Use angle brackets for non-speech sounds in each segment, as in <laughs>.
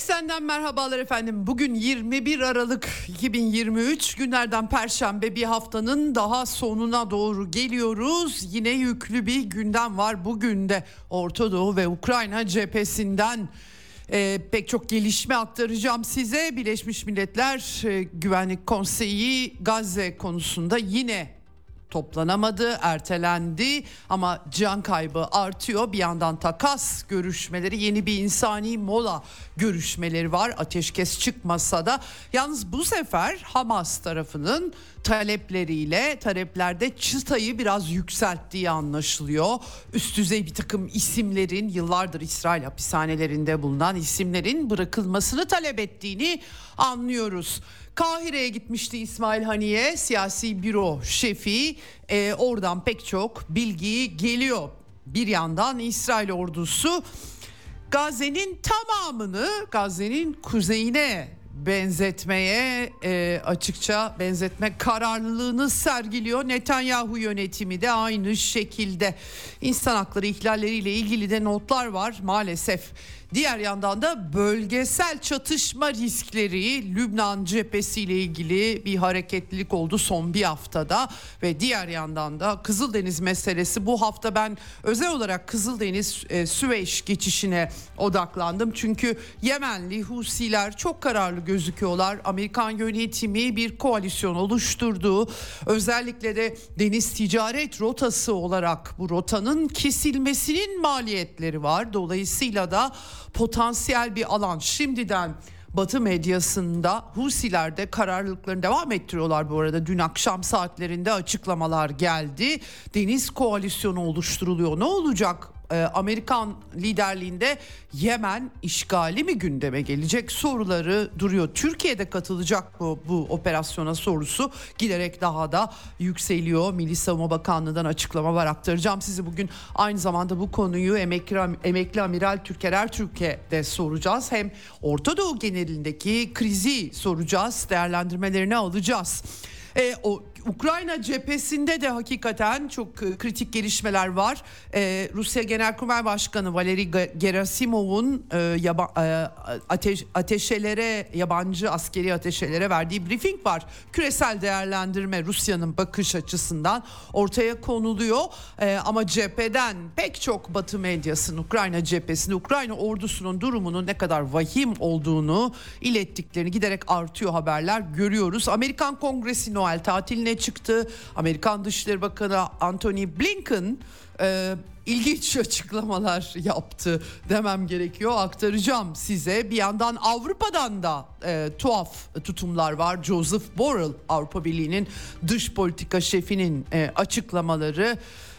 Eksenden merhabalar efendim. Bugün 21 Aralık 2023 günlerden perşembe bir haftanın daha sonuna doğru geliyoruz. Yine yüklü bir gündem var bugün de Orta Doğu ve Ukrayna cephesinden e, pek çok gelişme aktaracağım size. Birleşmiş Milletler e, Güvenlik Konseyi Gazze konusunda yine toplanamadı, ertelendi ama can kaybı artıyor. Bir yandan takas görüşmeleri, yeni bir insani mola görüşmeleri var. Ateşkes çıkmasa da yalnız bu sefer Hamas tarafının talepleriyle taleplerde çıtayı biraz yükselttiği anlaşılıyor. Üst düzey bir takım isimlerin yıllardır İsrail hapishanelerinde bulunan isimlerin bırakılmasını talep ettiğini anlıyoruz. Kahire'ye gitmişti İsmail Haniye siyasi büro şefi e, oradan pek çok bilgi geliyor. Bir yandan İsrail ordusu Gazze'nin tamamını Gazze'nin kuzeyine benzetmeye e, açıkça benzetme kararlılığını sergiliyor. Netanyahu yönetimi de aynı şekilde insan hakları ihlalleriyle ilgili de notlar var maalesef. Diğer yandan da bölgesel çatışma riskleri Lübnan cephesiyle ilgili bir hareketlilik oldu son bir haftada ve diğer yandan da Kızıldeniz meselesi bu hafta ben özel olarak Kızıldeniz e, Süveyş geçişine odaklandım. Çünkü Yemenli Husiler çok kararlı gözüküyorlar. Amerikan yönetimi bir koalisyon oluşturdu. Özellikle de deniz ticaret rotası olarak bu rotanın kesilmesinin maliyetleri var. Dolayısıyla da potansiyel bir alan şimdiden Batı medyasında Husiler de kararlılıklarını devam ettiriyorlar bu arada. Dün akşam saatlerinde açıklamalar geldi. Deniz koalisyonu oluşturuluyor. Ne olacak e, Amerikan liderliğinde Yemen işgali mi gündeme gelecek soruları duruyor. Türkiye'de katılacak mı bu operasyona sorusu giderek daha da yükseliyor. Milli Savunma Bakanlığı'ndan açıklama var aktaracağım size bugün. Aynı zamanda bu konuyu emekli, emekli Amiral Türker Ertürk'e soracağız. Hem Orta Doğu genelindeki krizi soracağız, değerlendirmelerini alacağız. E, o Ukrayna cephesinde de hakikaten çok e, kritik gelişmeler var. Ee, Rusya Genelkurmay Başkanı Valeri Gerasimov'un e, yaba, e, ateş, ateşelere yabancı askeri ateşelere verdiği briefing var. Küresel değerlendirme Rusya'nın bakış açısından ortaya konuluyor. E, ama cepheden pek çok Batı medyasının Ukrayna cephesinde Ukrayna ordusunun durumunun ne kadar vahim olduğunu ilettiklerini giderek artıyor haberler görüyoruz. Amerikan Kongresi Noel tatiline öne çıktı. Amerikan Dışişleri Bakanı Antony Blinken e, ilginç <laughs> açıklamalar yaptı demem gerekiyor. Aktaracağım size. Bir yandan Avrupa'dan da e, tuhaf tutumlar var. Joseph Borrell Avrupa Birliği'nin dış politika şefinin e, açıklamaları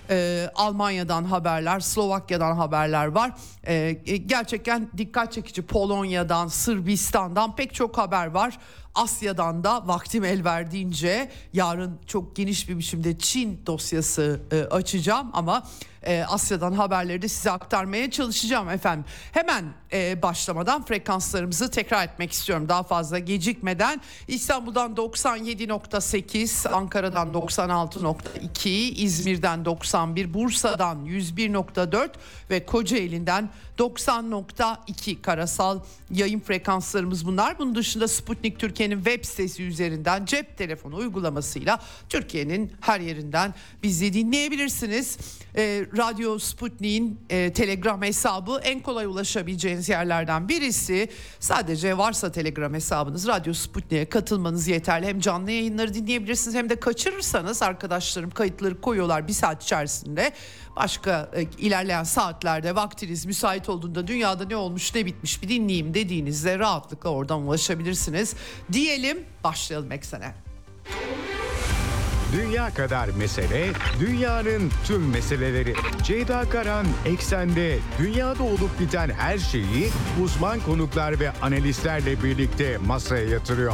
e, Almanya'dan haberler, Slovakya'dan haberler var. E, gerçekten dikkat çekici Polonya'dan, Sırbistan'dan pek çok haber var. Asya'dan da vaktim el verdiğince yarın çok geniş bir biçimde Çin dosyası e, açacağım ama e, Asya'dan haberleri de size aktarmaya çalışacağım efendim. Hemen e, başlamadan frekanslarımızı tekrar etmek istiyorum daha fazla gecikmeden. İstanbul'dan 97.8, Ankara'dan 96.2, İzmir'den 91, Bursa'dan 101.4 ve Kocaeli'nden 90.2 karasal yayın frekanslarımız bunlar. Bunun dışında Sputnik Türkiye'nin web sitesi üzerinden cep telefonu uygulamasıyla Türkiye'nin her yerinden bizi dinleyebilirsiniz. E, Radyo Sputnik'in e, Telegram hesabı en kolay ulaşabileceğiniz yerlerden birisi. Sadece varsa Telegram hesabınız Radyo Sputnik'e katılmanız yeterli. Hem canlı yayınları dinleyebilirsiniz hem de kaçırırsanız arkadaşlarım kayıtları koyuyorlar bir saat içerisinde. Başka e, ilerleyen saatlerde vaktiniz müsait olduğunda dünyada ne olmuş ne bitmiş bir dinleyeyim dediğinizde rahatlıkla oradan ulaşabilirsiniz. Diyelim başlayalım eksene. Dünya kadar mesele, dünyanın tüm meseleleri. Ceyda Karan Eksen'de dünyada olup biten her şeyi uzman konuklar ve analistlerle birlikte masaya yatırıyor.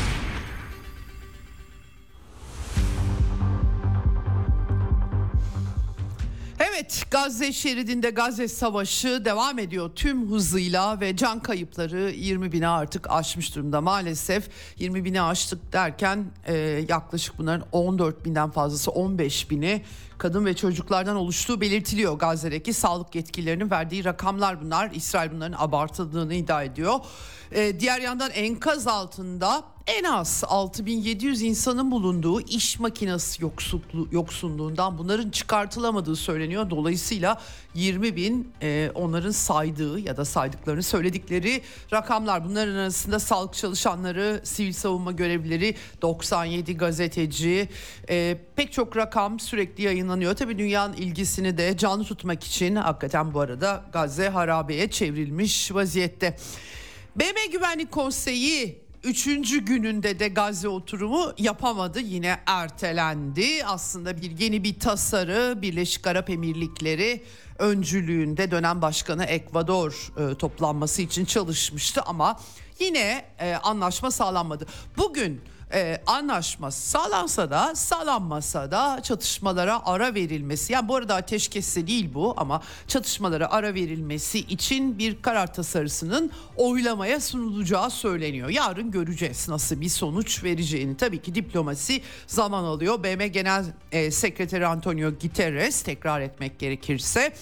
Gazze şeridinde Gazze savaşı devam ediyor. Tüm hızıyla ve can kayıpları 20 bini artık aşmış durumda. Maalesef 20 bini aştık derken e, yaklaşık bunların 14 binden fazlası 15 bini kadın ve çocuklardan oluştuğu belirtiliyor Gazze'deki sağlık yetkililerinin verdiği rakamlar bunlar. İsrail bunların abartıldığını iddia ediyor. E, diğer yandan enkaz altında en az 6700 insanın bulunduğu iş makinesi yoksullu, yoksunluğundan bunların çıkartılamadığı söyleniyor. Dolayısıyla 20 bin e, onların saydığı ya da saydıklarını söyledikleri rakamlar. Bunların arasında sağlık çalışanları, sivil savunma görevlileri, 97 gazeteci, e, pek çok rakam sürekli yayınlanıyor. Tabii dünyanın ilgisini de canlı tutmak için hakikaten bu arada Gazze harabeye çevrilmiş vaziyette. BM Güvenlik Konseyi Üçüncü gününde de Gazze oturumu yapamadı yine ertelendi. Aslında bir yeni bir tasarı Birleşik Arap Emirlikleri öncülüğünde dönem başkanı Ekvador e, toplanması için çalışmıştı ama yine e, anlaşma sağlanmadı. Bugün e, anlaşma sağlansa da sağlanmasa da çatışmalara ara verilmesi yani bu arada ateşkesi değil bu ama çatışmalara ara verilmesi için bir karar tasarısının oylamaya sunulacağı söyleniyor. Yarın göreceğiz nasıl bir sonuç vereceğini. Tabii ki diplomasi zaman alıyor. BM Genel e, Sekreteri Antonio Guterres tekrar etmek gerekirse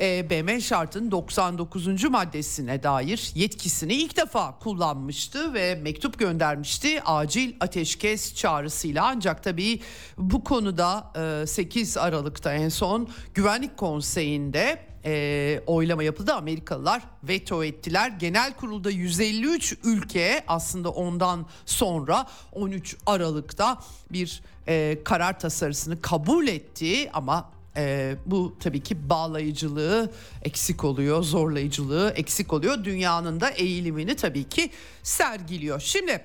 e, BM şartın 99. maddesine dair yetkisini ilk defa kullanmıştı ve mektup göndermişti acil ateşkes çağrısıyla ancak tabii bu konuda 8 e, Aralık'ta en son Güvenlik Konseyi'nde e, oylama yapıldı. Amerikalılar veto ettiler. Genel kurulda 153 ülke aslında ondan sonra 13 Aralık'ta bir e, karar tasarısını kabul etti ama e, bu tabii ki bağlayıcılığı eksik oluyor, zorlayıcılığı eksik oluyor. Dünyanın da eğilimini tabii ki sergiliyor. Şimdi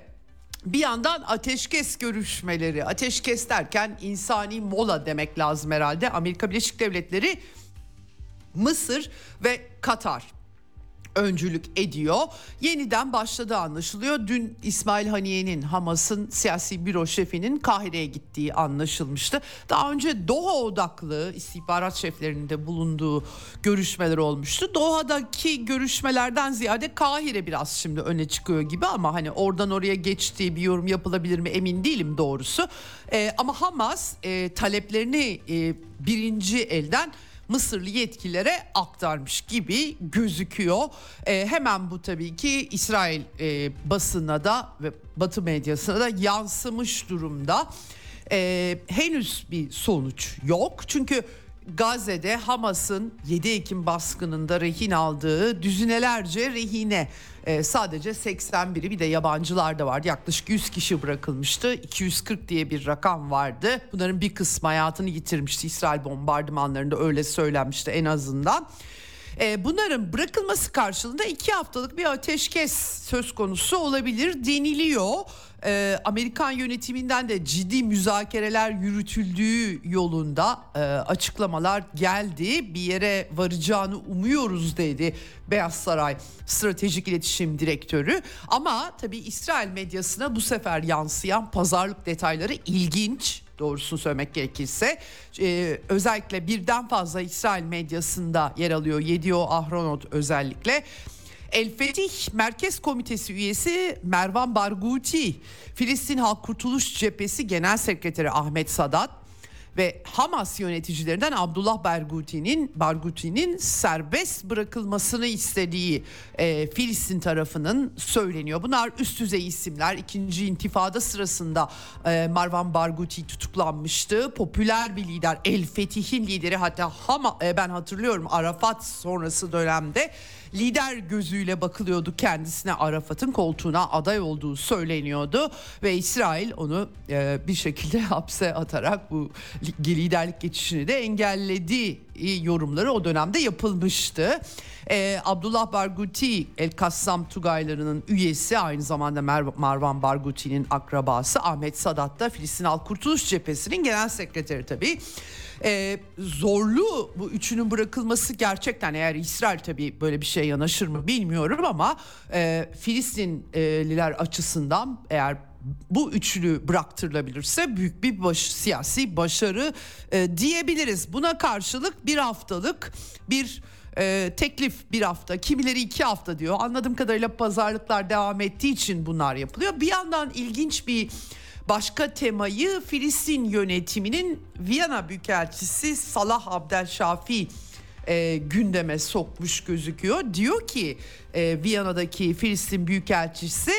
bir yandan ateşkes görüşmeleri, ateşkes derken insani mola demek lazım herhalde. Amerika Birleşik Devletleri, Mısır ve Katar öncülük ediyor. Yeniden başladı anlaşılıyor. Dün İsmail Haniye'nin Hamas'ın siyasi büro şefinin Kahire'ye gittiği anlaşılmıştı. Daha önce Doha odaklı istihbarat şeflerinin de bulunduğu görüşmeler olmuştu. Doha'daki görüşmelerden ziyade Kahire biraz şimdi öne çıkıyor gibi ama hani oradan oraya geçtiği bir yorum yapılabilir mi emin değilim doğrusu. Ee, ama Hamas e, taleplerini e, birinci elden Mısırlı yetkililere aktarmış gibi gözüküyor. E, hemen bu tabii ki İsrail e, basına da ve Batı medyasına da yansımış durumda. E, henüz bir sonuç yok çünkü Gazze'de Hamas'ın 7 Ekim baskınında rehin aldığı düzinelerce rehine e, sadece 81'i bir de yabancılar da vardı. Yaklaşık 100 kişi bırakılmıştı. 240 diye bir rakam vardı. Bunların bir kısmı hayatını yitirmişti İsrail bombardımanlarında öyle söylenmişti en azından. E, bunların bırakılması karşılığında iki haftalık bir ateşkes söz konusu olabilir deniliyor. E, Amerikan yönetiminden de ciddi müzakereler yürütüldüğü yolunda e, açıklamalar geldi. Bir yere varacağını umuyoruz dedi Beyaz Saray Stratejik İletişim Direktörü. Ama tabii İsrail medyasına bu sefer yansıyan pazarlık detayları ilginç doğrusunu söylemek gerekirse e, özellikle birden fazla İsrail medyasında yer alıyor Yedio Ahronot özellikle. El Fetih Merkez Komitesi üyesi Mervan Barguti, Filistin Halk Kurtuluş Cephesi Genel Sekreteri Ahmet Sadat, ve Hamas yöneticilerinden Abdullah Barguti'nin Barguti'nin serbest bırakılmasını istediği e, Filistin tarafının söyleniyor. Bunlar üst düzey isimler. İkinci intifada sırasında e, Marwan Barguti tutuklanmıştı. Popüler bir lider. El Fetih'in lideri hatta Hama, e, ben hatırlıyorum Arafat sonrası dönemde lider gözüyle bakılıyordu kendisine Arafat'ın koltuğuna aday olduğu söyleniyordu ve İsrail onu e, bir şekilde <laughs> hapse atarak bu liderlik geçişini de engelledi yorumları o dönemde yapılmıştı. Ee, Abdullah Barguti El Kassam Tugayları'nın üyesi aynı zamanda Mer- Marwan Barguti'nin akrabası Ahmet Sadat da Filistin Halk Kurtuluş Cephesi'nin genel sekreteri tabii. Ee, zorlu bu üçünün bırakılması gerçekten eğer İsrail tabii böyle bir şey yanaşır mı bilmiyorum ama e, Filistinliler açısından eğer bu üçlü bıraktırılabilirse büyük bir baş, siyasi başarı e, diyebiliriz. Buna karşılık bir haftalık bir e, teklif bir hafta kimileri iki hafta diyor. Anladığım kadarıyla pazarlıklar devam ettiği için bunlar yapılıyor. Bir yandan ilginç bir başka temayı Filistin yönetiminin Viyana Büyükelçisi Salah Abdel Şafi e, gündeme sokmuş gözüküyor. Diyor ki e, Viyana'daki Filistin Büyükelçisi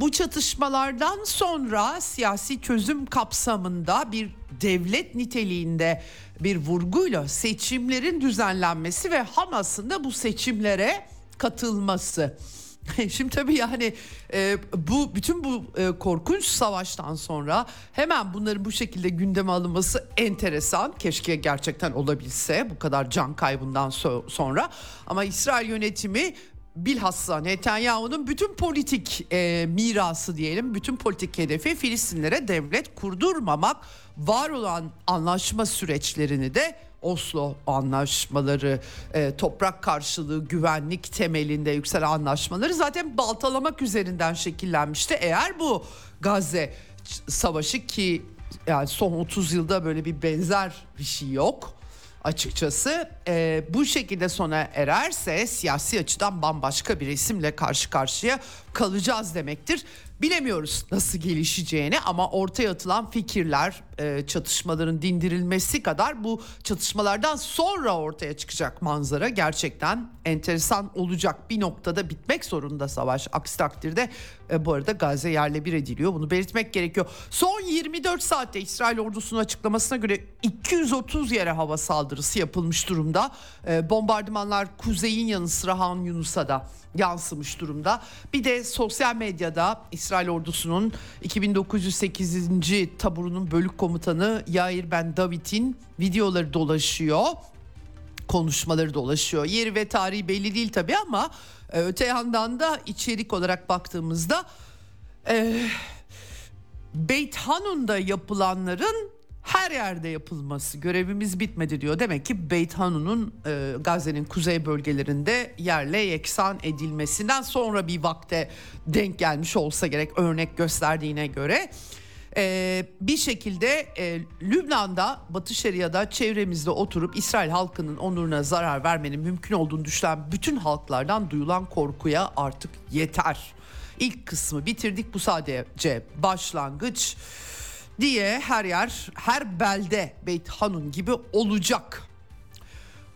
bu çatışmalardan sonra siyasi çözüm kapsamında bir devlet niteliğinde bir vurguyla seçimlerin düzenlenmesi ve Hamas'ın da bu seçimlere katılması. <laughs> Şimdi tabii yani e, bu bütün bu e, korkunç savaştan sonra hemen bunların bu şekilde gündeme alınması enteresan. Keşke gerçekten olabilse bu kadar can kaybından so- sonra. Ama İsrail yönetimi bilhassa Netanyahu'nun bütün politik e, mirası diyelim, bütün politik hedefi Filistinlere devlet kurdurmamak, var olan anlaşma süreçlerini de Oslo anlaşmaları, e, toprak karşılığı, güvenlik temelinde yükselen anlaşmaları zaten baltalamak üzerinden şekillenmişti. Eğer bu Gazze savaşı ki yani son 30 yılda böyle bir benzer bir şey yok açıkçası e, bu şekilde sona ererse siyasi açıdan bambaşka bir isimle karşı karşıya kalacağız demektir. Bilemiyoruz nasıl gelişeceğini ama ortaya atılan fikirler e, çatışmaların dindirilmesi kadar bu çatışmalardan sonra ortaya çıkacak manzara gerçekten enteresan olacak. Bir noktada bitmek zorunda savaş. Aksi takdirde e, bu arada Gazze yerle bir ediliyor. Bunu belirtmek gerekiyor. Son 24 saatte İsrail ordusunun açıklamasına göre 230 yere hava saldırısı yapılmış durumda. E, bombardımanlar kuzeyin yanı sıra Han Yunus'a da yansımış durumda. Bir de sosyal medyada İsrail ordusunun 2908. taburunun bölük komutanı Yair Ben David'in videoları dolaşıyor konuşmaları dolaşıyor. Yeri ve tarihi belli değil tabii ama e, öte yandan da içerik olarak baktığımızda e, Beit Hanun'da yapılanların her yerde yapılması görevimiz bitmedi diyor. Demek ki Beit Hanun'un e, Gazze'nin kuzey bölgelerinde yerle yeksan edilmesinden sonra bir vakte denk gelmiş olsa gerek örnek gösterdiğine göre. Ee, bir şekilde e, Lübnan'da Batı Şeria'da çevremizde oturup İsrail halkının onuruna zarar vermenin mümkün olduğunu düşünen bütün halklardan duyulan korkuya artık yeter. İlk kısmı bitirdik bu sadece başlangıç diye her yer her belde Beyt Hanun gibi olacak.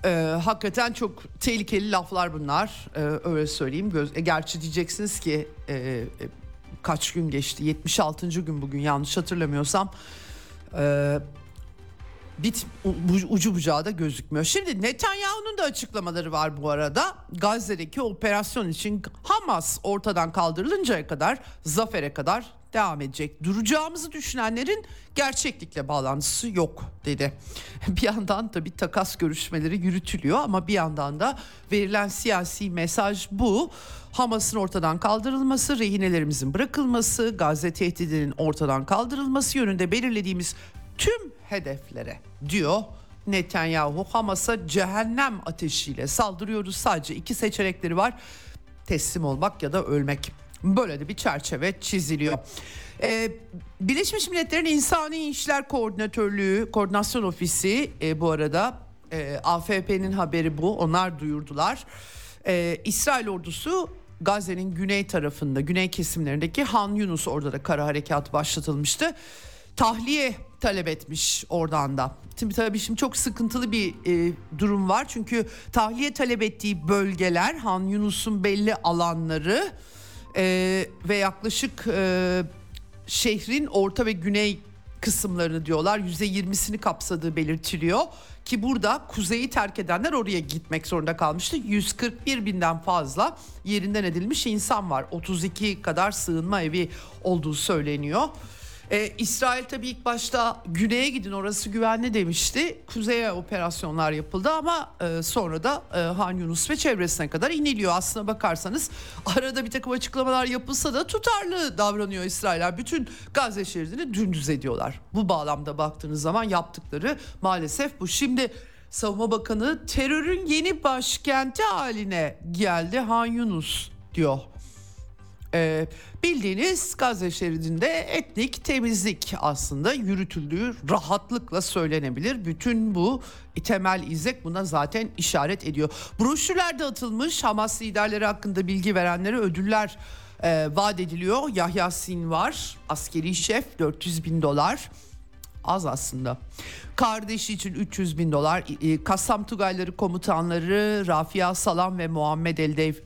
Ee, hakikaten çok tehlikeli laflar bunlar ee, öyle söyleyeyim. Göz, e, gerçi diyeceksiniz ki e, e, kaç gün geçti 76. gün bugün yanlış hatırlamıyorsam e, bit ucu bucağı da gözükmüyor. Şimdi Netanyahu'nun da açıklamaları var bu arada. Gazze'deki operasyon için Hamas ortadan kaldırılıncaya kadar zafere kadar devam edecek. Duracağımızı düşünenlerin gerçeklikle bağlantısı yok dedi. <laughs> Bir yandan tabii takas görüşmeleri yürütülüyor ama bir yandan da verilen siyasi mesaj bu. Hamas'ın ortadan kaldırılması, rehinelerimizin bırakılması, Gazze tehdidinin ortadan kaldırılması yönünde belirlediğimiz tüm hedeflere diyor Netanyahu. Hamas'a cehennem ateşiyle saldırıyoruz. Sadece iki seçenekleri var. Teslim olmak ya da ölmek. Böyle de bir çerçeve çiziliyor. Ee, Birleşmiş Milletler'in İnsani İşler Koordinatörlüğü, Koordinasyon Ofisi e, bu arada e, AFP'nin haberi bu. Onlar duyurdular. E, İsrail ordusu Gazze'nin güney tarafında, güney kesimlerindeki Han Yunus orada da kara harekat başlatılmıştı. Tahliye talep etmiş oradan da. Şimdi tabii şimdi çok sıkıntılı bir e, durum var. Çünkü tahliye talep ettiği bölgeler Han Yunus'un belli alanları e, ve yaklaşık e, şehrin orta ve güney kısımlarını diyorlar. %20'sini kapsadığı belirtiliyor. Ki burada kuzeyi terk edenler oraya gitmek zorunda kalmıştı. 141 binden fazla yerinden edilmiş insan var. 32 kadar sığınma evi olduğu söyleniyor. Ee, İsrail tabii ilk başta güneye gidin orası güvenli demişti. Kuzeye operasyonlar yapıldı ama e, sonra da e, Han Yunus ve çevresine kadar iniliyor. Aslına bakarsanız arada bir takım açıklamalar yapılsa da tutarlı davranıyor İsrailler. Bütün Gazze şeridini dümdüz ediyorlar. Bu bağlamda baktığınız zaman yaptıkları maalesef bu. Şimdi Savunma Bakanı terörün yeni başkenti haline geldi Han Yunus diyor. Ee, bildiğiniz Gazze şeridinde etnik temizlik aslında yürütüldüğü rahatlıkla söylenebilir. Bütün bu temel izlek buna zaten işaret ediyor. Broşürler dağıtılmış Hamas liderleri hakkında bilgi verenlere ödüller e, vaat ediliyor. Yahya Sinvar askeri şef 400 bin dolar az aslında. Kardeşi için 300 bin dolar. Kassam Tugayları komutanları Rafia Salam ve Muhammed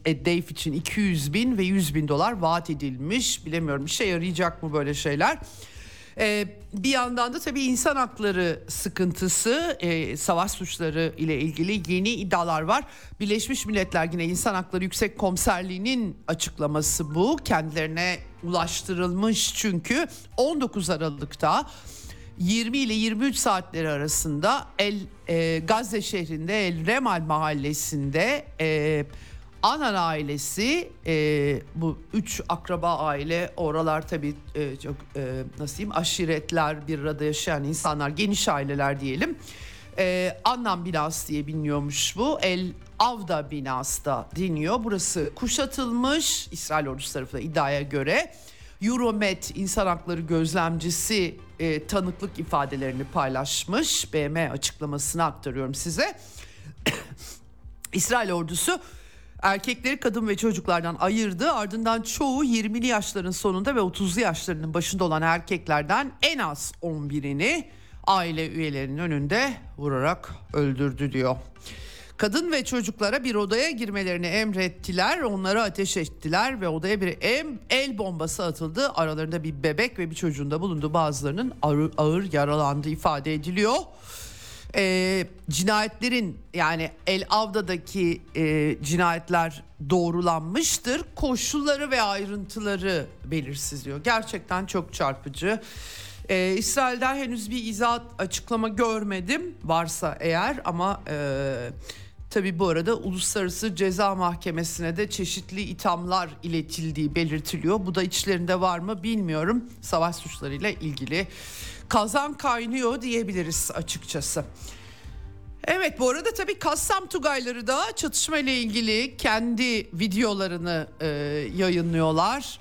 Eddeyf için 200 bin ve 100 bin dolar vaat edilmiş. Bilemiyorum işe yarayacak mı böyle şeyler. Ee, bir yandan da tabii insan hakları sıkıntısı, e, savaş suçları ile ilgili yeni iddialar var. Birleşmiş Milletler yine İnsan Hakları Yüksek Komiserliği'nin açıklaması bu. Kendilerine ulaştırılmış çünkü 19 Aralık'ta 20 ile 23 saatleri arasında El e, Gazze şehrinde El Remal mahallesinde e, Anan ailesi e, bu üç akraba aile oralar tabii e, çok e, nasıl diyeyim aşiretler bir arada yaşayan insanlar geniş aileler diyelim. E, Annan binası diye biliniyormuş bu. El Avda binası da deniyor. Burası kuşatılmış İsrail ordusu tarafından iddiaya göre. Euromet insan hakları gözlemcisi e, tanıklık ifadelerini paylaşmış. BM açıklamasını aktarıyorum size. <coughs> İsrail ordusu erkekleri kadın ve çocuklardan ayırdı. Ardından çoğu 20'li yaşların sonunda ve 30'lu yaşlarının başında olan erkeklerden en az 11'ini aile üyelerinin önünde vurarak öldürdü diyor. Kadın ve çocuklara bir odaya girmelerini emrettiler. Onları ateş ettiler ve odaya bir el bombası atıldı. Aralarında bir bebek ve bir çocuğun da bulunduğu bazılarının ağır, ağır yaralandığı ifade ediliyor. E, cinayetlerin yani El Avda'daki e, cinayetler doğrulanmıştır. Koşulları ve ayrıntıları belirsiz diyor. Gerçekten çok çarpıcı. Ee, İsrail'den henüz bir izahat açıklama görmedim varsa eğer ama e, Tabi bu arada Uluslararası Ceza Mahkemesi'ne de çeşitli ithamlar iletildiği belirtiliyor. Bu da içlerinde var mı bilmiyorum. Savaş suçlarıyla ilgili kazan kaynıyor diyebiliriz açıkçası. Evet bu arada tabii Kassam Tugayları da çatışma ile ilgili kendi videolarını e, yayınlıyorlar.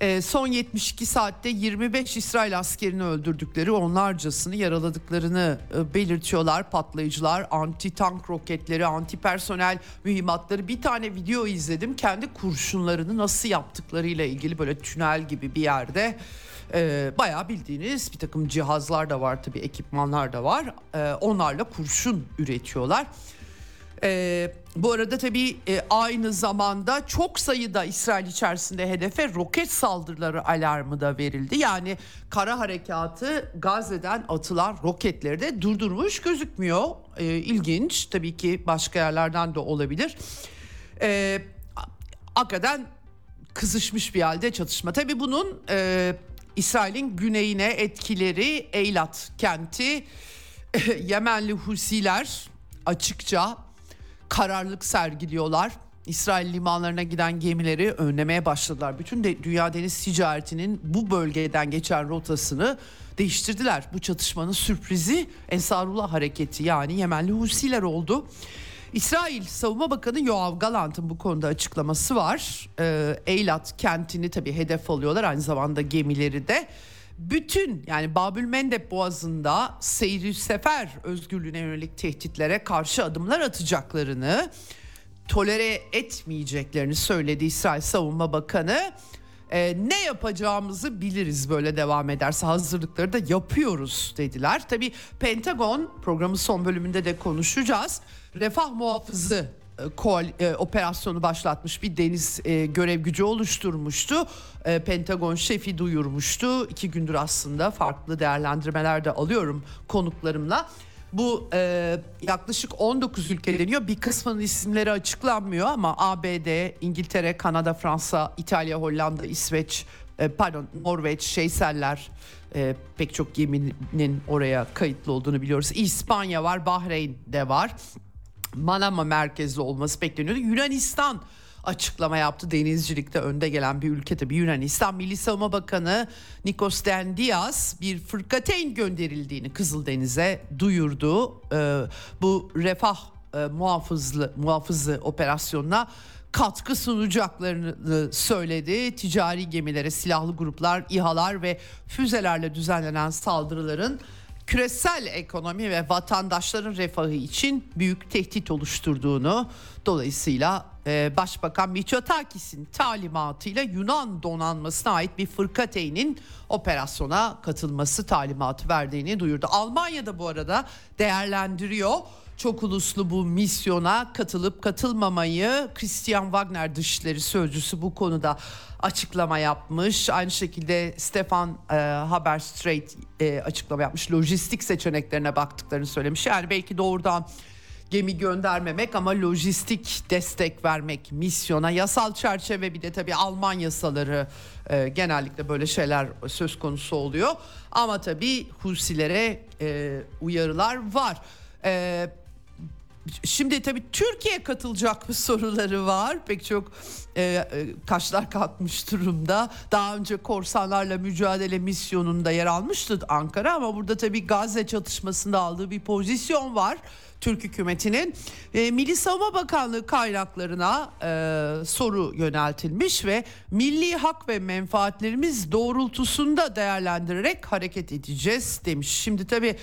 E, son 72 saatte 25 İsrail askerini öldürdükleri onlarcasını yaraladıklarını e, belirtiyorlar. Patlayıcılar, anti tank roketleri, anti personel mühimmatları bir tane video izledim. Kendi kurşunlarını nasıl yaptıklarıyla ilgili böyle tünel gibi bir yerde e, bayağı bildiğiniz bir takım cihazlar da var tabii ekipmanlar da var. E, onlarla kurşun üretiyorlar. E, bu arada tabii e, aynı zamanda çok sayıda İsrail içerisinde hedefe roket saldırıları alarmı da verildi. Yani kara harekatı Gazze'den atılan roketleri de durdurmuş gözükmüyor. E, ilginç tabii ki başka yerlerden de olabilir. E, hakikaten kızışmış bir halde çatışma. Tabii bunun e, İsrail'in güneyine etkileri Eylat kenti <laughs> Yemenli Husiler açıkça kararlılık sergiliyorlar. İsrail limanlarına giden gemileri önlemeye başladılar. Bütün de dünya deniz ticaretinin bu bölgeden geçen rotasını değiştirdiler. Bu çatışmanın sürprizi Ensarullah hareketi yani Yemenli Husiler oldu. İsrail Savunma Bakanı Yoav Galant'ın bu konuda açıklaması var. Ee, Eylat kentini tabii hedef alıyorlar aynı zamanda gemileri de. Bütün yani Babül Mendeb Boğazı'nda seyri sefer özgürlüğüne yönelik tehditlere karşı adımlar atacaklarını tolere etmeyeceklerini söyledi İsrail Savunma Bakanı. Ee, ne yapacağımızı biliriz böyle devam ederse hazırlıkları da yapıyoruz dediler. Tabii Pentagon programın son bölümünde de konuşacağız. Refah muhafızı koal, e, operasyonu başlatmış bir deniz e, görev gücü oluşturmuştu. E, Pentagon şefi duyurmuştu. İki gündür aslında farklı değerlendirmeler de alıyorum konuklarımla. Bu e, yaklaşık 19 ülke deniyor. Bir kısmının isimleri açıklanmıyor ama ABD, İngiltere, Kanada, Fransa, İtalya, Hollanda, İsveç, e, pardon Norveç, Şeyseller e, pek çok geminin oraya kayıtlı olduğunu biliyoruz. İspanya var, Bahreyn de var. Manama merkezli olması bekleniyordu. Yunanistan açıklama yaptı. Denizcilikte önde gelen bir ülke tabii Yunanistan. Milli Savunma Bakanı Nikos Dendias bir fırkateyn gönderildiğini Kızıldeniz'e duyurdu. Ee, bu refah e, muhafızlı muhafızı operasyonuna katkı sunacaklarını söyledi. Ticari gemilere silahlı gruplar, İHA'lar ve füzelerle düzenlenen saldırıların küresel ekonomi ve vatandaşların refahı için büyük tehdit oluşturduğunu dolayısıyla e, Başbakan Mitsotakis'in talimatıyla Yunan donanmasına ait bir fırkateynin operasyona katılması talimatı verdiğini duyurdu. Almanya da bu arada değerlendiriyor çok uluslu bu misyona katılıp katılmamayı Christian Wagner Dışişleri Sözcüsü bu konuda açıklama yapmış. Aynı şekilde Stefan e, Haberstreit e, açıklama yapmış. Lojistik seçeneklerine baktıklarını söylemiş. Yani belki doğrudan gemi göndermemek ama lojistik destek vermek misyona yasal çerçeve bir de tabii Alman yasaları e, genellikle böyle şeyler söz konusu oluyor. Ama tabii Husilere e, uyarılar var. E, Şimdi tabii Türkiye katılacak mı soruları var. Pek çok e, e, kaşlar kalkmış durumda. Daha önce korsanlarla mücadele misyonunda yer almıştı Ankara ama burada tabii Gazze çatışmasında aldığı bir pozisyon var. Türk hükümetinin e, Milli Savunma Bakanlığı kaynaklarına e, soru yöneltilmiş ve milli hak ve menfaatlerimiz doğrultusunda değerlendirerek hareket edeceğiz demiş. Şimdi tabii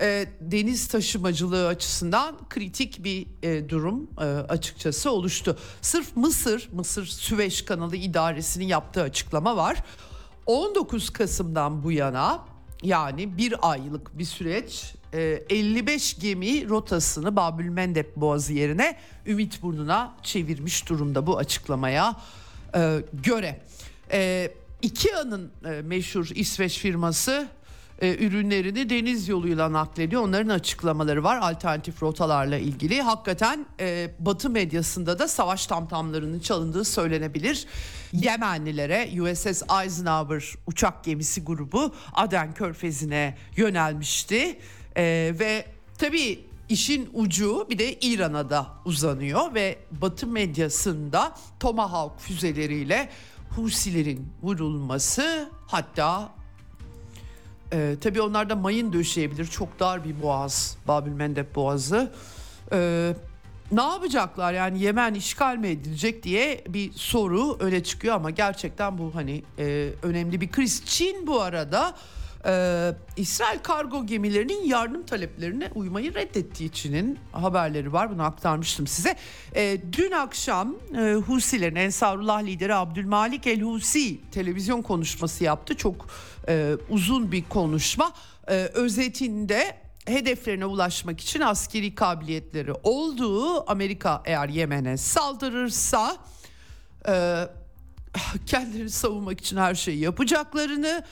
e, deniz taşımacılığı açısından kritik bir e, durum e, açıkçası oluştu. Sırf Mısır, Mısır Süveyş Kanalı İdaresi'nin yaptığı açıklama var. 19 Kasım'dan bu yana yani bir aylık bir süreç 55 iki rotasını Babül Mendeb Boğazı yerine Ümit Burnu'na çevirmiş durumda bu açıklamaya e, göre. E, IKEA'nın e, meşhur İsveç firması e, ürünlerini deniz yoluyla naklediyor. Onların açıklamaları var alternatif rotalarla ilgili. Hakikaten e, Batı medyasında da savaş tamtamlarının çalındığı söylenebilir. Yemenlilere USS Eisenhower uçak gemisi grubu Aden Körfezi'ne yönelmişti. E, ve tabii işin ucu bir de İran'a da uzanıyor ve Batı medyasında Tomahawk füzeleriyle Husilerin vurulması hatta ee, tabii onlar da mayın döşeyebilir. Çok dar bir boğaz. Babül Mendeb Boğazı. Ee, ne yapacaklar yani Yemen işgal mi edilecek diye bir soru öne çıkıyor ama gerçekten bu hani e, önemli bir kriz. Çin bu arada e, İsrail kargo gemilerinin yardım taleplerine uymayı reddettiği içinin haberleri var. Bunu aktarmıştım size. E, dün akşam e, Husilerin Ensarullah lideri Abdülmalik El Husi televizyon konuşması yaptı. Çok e, uzun bir konuşma. E, özetinde hedeflerine ulaşmak için askeri kabiliyetleri olduğu Amerika eğer Yemen'e saldırırsa e, kendilerini savunmak için her şeyi yapacaklarını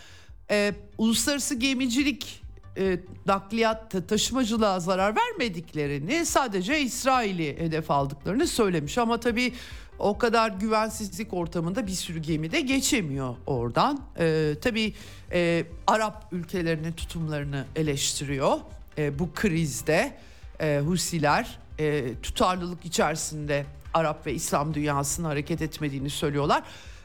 e, uluslararası gemicilik e, nakliyat taşımacılığa zarar vermediklerini sadece İsrail'i hedef aldıklarını söylemiş ama tabii o kadar güvensizlik ortamında bir sürü gemi de geçemiyor oradan. E, tabii e, Arap ülkelerinin tutumlarını eleştiriyor e, bu krizde e, Husiler e, tutarlılık içerisinde Arap ve İslam dünyasının hareket etmediğini söylüyorlar.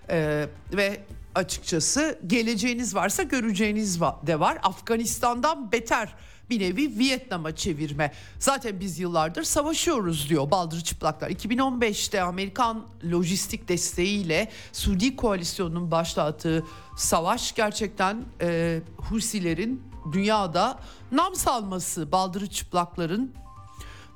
E, ve açıkçası geleceğiniz varsa göreceğiniz de var. Afganistan'dan beter bir nevi Vietnam'a çevirme. Zaten biz yıllardır savaşıyoruz diyor Baldır Çıplaklar. 2015'te Amerikan lojistik desteğiyle Suudi koalisyonunun başlattığı savaş gerçekten e, Husilerin dünyada nam salması, Baldırı Çıplakların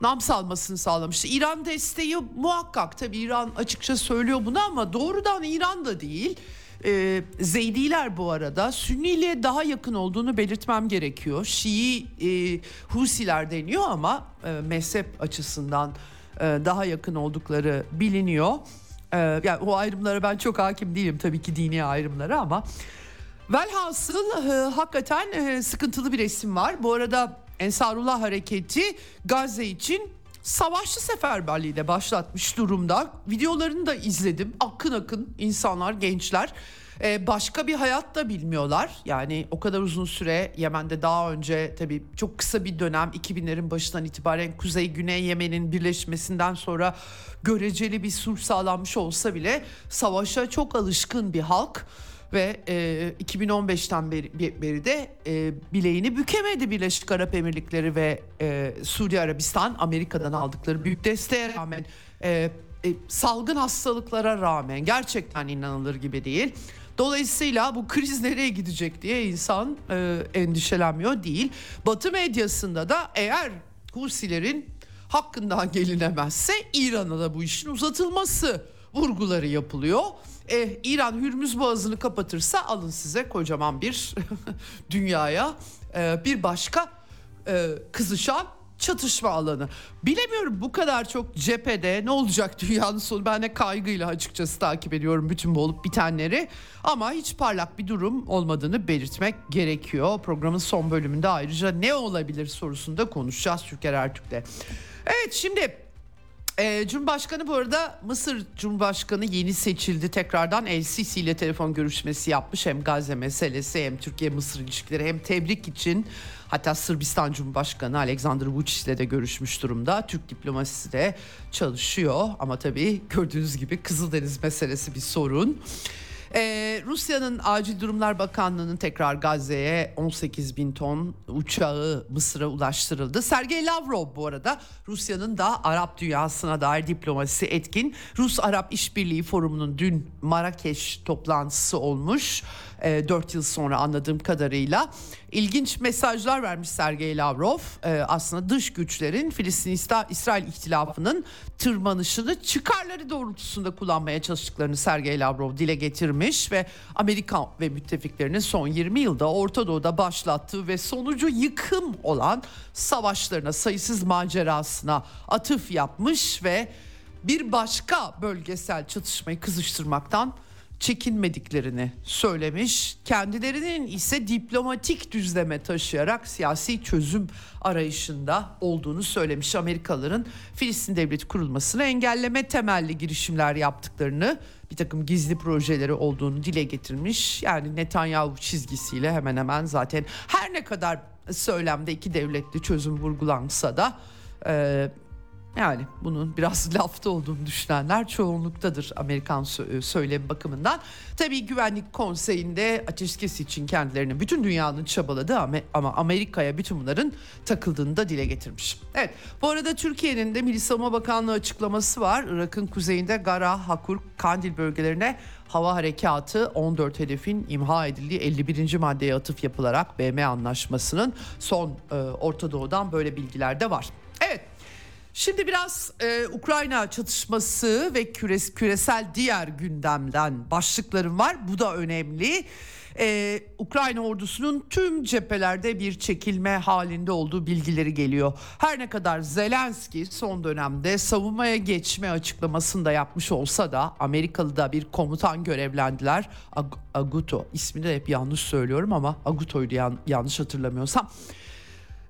nam salmasını sağlamıştı. İran desteği muhakkak tabii İran açıkça söylüyor bunu ama doğrudan İran da değil. E, Zeydiler bu arada Sünniliğe daha yakın olduğunu belirtmem gerekiyor. Şii e, Husiler deniyor ama e, mezhep açısından e, daha yakın oldukları biliniyor. E, yani o ayrımlara ben çok hakim değilim tabii ki dini ayrımlara ama velhasıl e, hakikaten e, sıkıntılı bir resim var. Bu arada Ensarullah Hareketi Gazze için savaşçı seferberliği de başlatmış durumda. Videolarını da izledim. Akın akın insanlar, gençler Ee, başka bir hayat da bilmiyorlar. Yani o kadar uzun süre Yemen'de daha önce tabii çok kısa bir dönem 2000'lerin başından itibaren Kuzey Güney Yemen'in birleşmesinden sonra göreceli bir sulh sağlanmış olsa bile savaşa çok alışkın bir halk ve e, 2015'ten beri, beri de e, bileğini bükemedi Birleşik Arap Emirlikleri ve e, Suudi Arabistan Amerika'dan aldıkları büyük desteğe rağmen e, e, salgın hastalıklara rağmen gerçekten inanılır gibi değil. Dolayısıyla bu kriz nereye gidecek diye insan e, endişelenmiyor değil. Batı medyasında da eğer Husilerin hakkından gelinemezse İran'a da bu işin uzatılması vurguları yapılıyor. Eh, İran Hürmüz Boğazı'nı kapatırsa alın size kocaman bir <laughs> dünyaya e, bir başka e, kızışan çatışma alanı. Bilemiyorum bu kadar çok cephede ne olacak <laughs> dünyanın sonu ben de kaygıyla açıkçası takip ediyorum bütün bu olup bitenleri. Ama hiç parlak bir durum olmadığını belirtmek gerekiyor. Programın son bölümünde ayrıca ne olabilir sorusunda konuşacağız Türker Ertürk'le. Evet şimdi e, Cumhurbaşkanı bu arada Mısır Cumhurbaşkanı yeni seçildi. Tekrardan El Sisi ile telefon görüşmesi yapmış. Hem Gazze meselesi hem Türkiye-Mısır ilişkileri hem tebrik için hatta Sırbistan Cumhurbaşkanı Alexander Vučić ile de görüşmüş durumda. Türk diplomasisi de çalışıyor ama tabii gördüğünüz gibi Kızıldeniz meselesi bir sorun. Ee, Rusya'nın Acil Durumlar Bakanlığı'nın tekrar Gazze'ye 18 bin ton uçağı Mısır'a ulaştırıldı. Sergey Lavrov bu arada Rusya'nın da Arap dünyasına dair diplomasisi etkin. Rus-Arap İşbirliği Forumu'nun dün Marrakeş toplantısı olmuş. E, 4 yıl sonra anladığım kadarıyla. ilginç mesajlar vermiş Sergey Lavrov. E, aslında dış güçlerin Filistin-İsrail ihtilafının tırmanışını çıkarları doğrultusunda kullanmaya çalıştıklarını Sergey Lavrov dile getirmiş ve Amerika ve müttefiklerinin son 20 yılda Orta Doğu'da başlattığı ve sonucu yıkım olan savaşlarına sayısız macerasına atıf yapmış ve bir başka bölgesel çatışmayı kızıştırmaktan çekinmediklerini söylemiş. Kendilerinin ise diplomatik düzleme taşıyarak siyasi çözüm arayışında olduğunu söylemiş. Amerikalıların Filistin devleti kurulmasını engelleme temelli girişimler yaptıklarını bir takım gizli projeleri olduğunu dile getirmiş. Yani Netanyahu çizgisiyle hemen hemen zaten her ne kadar söylemde iki devletli çözüm vurgulansa da yani bunun biraz <laughs> lafta olduğunu düşünenler çoğunluktadır Amerikan e, söylemi bakımından. Tabii Güvenlik Konseyi'nde ateşkes için kendilerini bütün dünyanın çabaladığı ama Amerika'ya bütün bunların takıldığını da dile getirmiş. Evet bu arada Türkiye'nin de Milli Savunma Bakanlığı açıklaması var. Irak'ın kuzeyinde Gara, Hakur, Kandil bölgelerine hava harekatı 14 hedefin imha edildiği 51. maddeye atıf yapılarak BM anlaşmasının son e, Orta Doğu'dan böyle bilgiler de var. Evet Şimdi biraz e, Ukrayna çatışması ve küres, küresel diğer gündemden başlıklarım var. Bu da önemli. Ee, Ukrayna ordusunun tüm cephelerde bir çekilme halinde olduğu bilgileri geliyor. Her ne kadar Zelenski son dönemde savunmaya geçme açıklamasını da yapmış olsa da Amerikalı da bir komutan görevlendiler. Ag- Aguto ismini de hep yanlış söylüyorum ama Aguto'ydu yan- yanlış hatırlamıyorsam.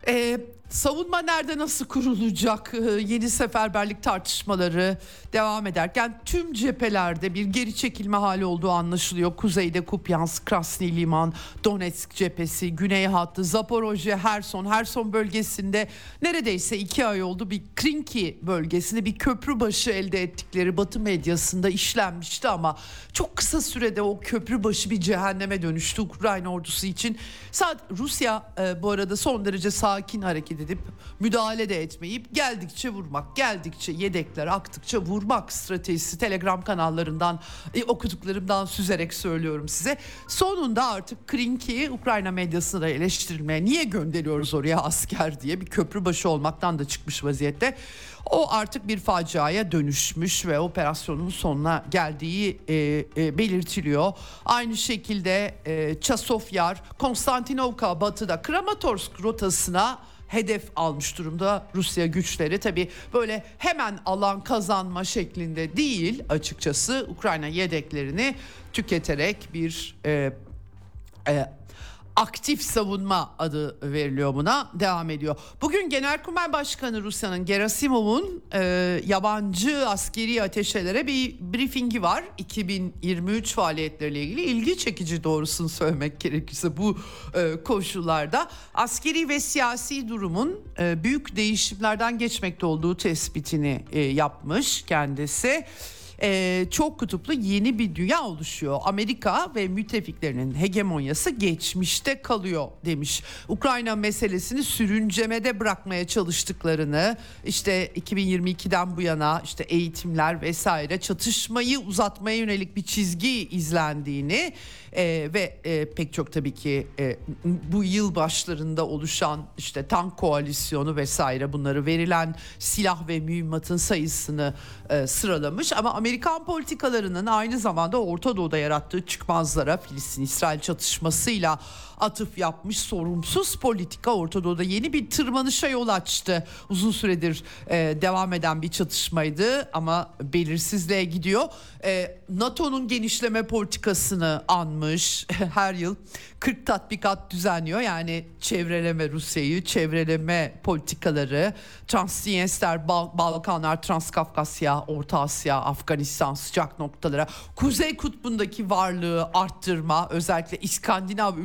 Ee, savunma nerede nasıl kurulacak? Ee, yeni seferberlik tartışmaları devam ederken tüm cephelerde bir geri çekilme hali olduğu anlaşılıyor. Kuzeyde Kupyansk, Krasny Liman, Donetsk cephesi, Güney hattı, Zaporojye, Herson, Herson bölgesinde neredeyse iki ay oldu bir Krinki bölgesinde bir köprü başı elde ettikleri Batı medyasında işlenmişti ama çok kısa sürede o köprü başı bir cehenneme dönüştü Ukrayna ordusu için. Saat Rusya e, bu arada son derece sakin hareket edip müdahale de etmeyip geldikçe vurmak, geldikçe yedekler aktıkça vurmak stratejisi Telegram kanallarından e, okuduklarımdan süzerek söylüyorum size. Sonunda artık Krinki Ukrayna medyasına da eleştirilmeye niye gönderiyoruz oraya asker diye bir köprü başı olmaktan da çıkmış vaziyette. O artık bir faciaya dönüşmüş ve operasyonun sonuna geldiği e, e, belirtiliyor. Aynı şekilde e, Çasofyar, Konstantinovka batıda Kramatorsk rotasına hedef almış durumda Rusya güçleri. Tabi böyle hemen alan kazanma şeklinde değil açıkçası Ukrayna yedeklerini tüketerek bir e, e, aktif savunma adı veriliyor buna devam ediyor. Bugün Genelkurmay Başkanı Rusya'nın Gerasimov'un e, yabancı askeri ateşelere bir briefingi var. 2023 faaliyetleriyle ilgili ilgi çekici doğrusunu söylemek gerekirse bu e, koşullarda askeri ve siyasi durumun e, büyük değişimlerden geçmekte olduğu tespitini e, yapmış kendisi e, çok kutuplu yeni bir dünya oluşuyor. Amerika ve müttefiklerinin hegemonyası geçmişte kalıyor demiş. Ukrayna meselesini sürüncemede bırakmaya çalıştıklarını işte 2022'den bu yana işte eğitimler vesaire çatışmayı uzatmaya yönelik bir çizgi izlendiğini e, ve e, pek çok tabii ki e, bu yıl başlarında oluşan işte tank koalisyonu vesaire bunları verilen silah ve mühimmatın sayısını e, sıralamış ama Amerikan politikalarının aynı zamanda Orta Doğu'da yarattığı çıkmazlara Filistin-İsrail çatışmasıyla atıf yapmış sorumsuz politika Orta Doğu'da yeni bir tırmanışa yol açtı. Uzun süredir e, devam eden bir çatışmaydı ama belirsizliğe gidiyor. E, NATO'nun genişleme politikasını anmış <laughs> her yıl 40 tatbikat düzenliyor. Yani çevreleme Rusya'yı, çevreleme politikaları, Bal- Balkanlar, Transkafkasya, Orta Asya, Afganistan sıcak noktalara, Kuzey Kutbu'ndaki varlığı arttırma, özellikle İskandinav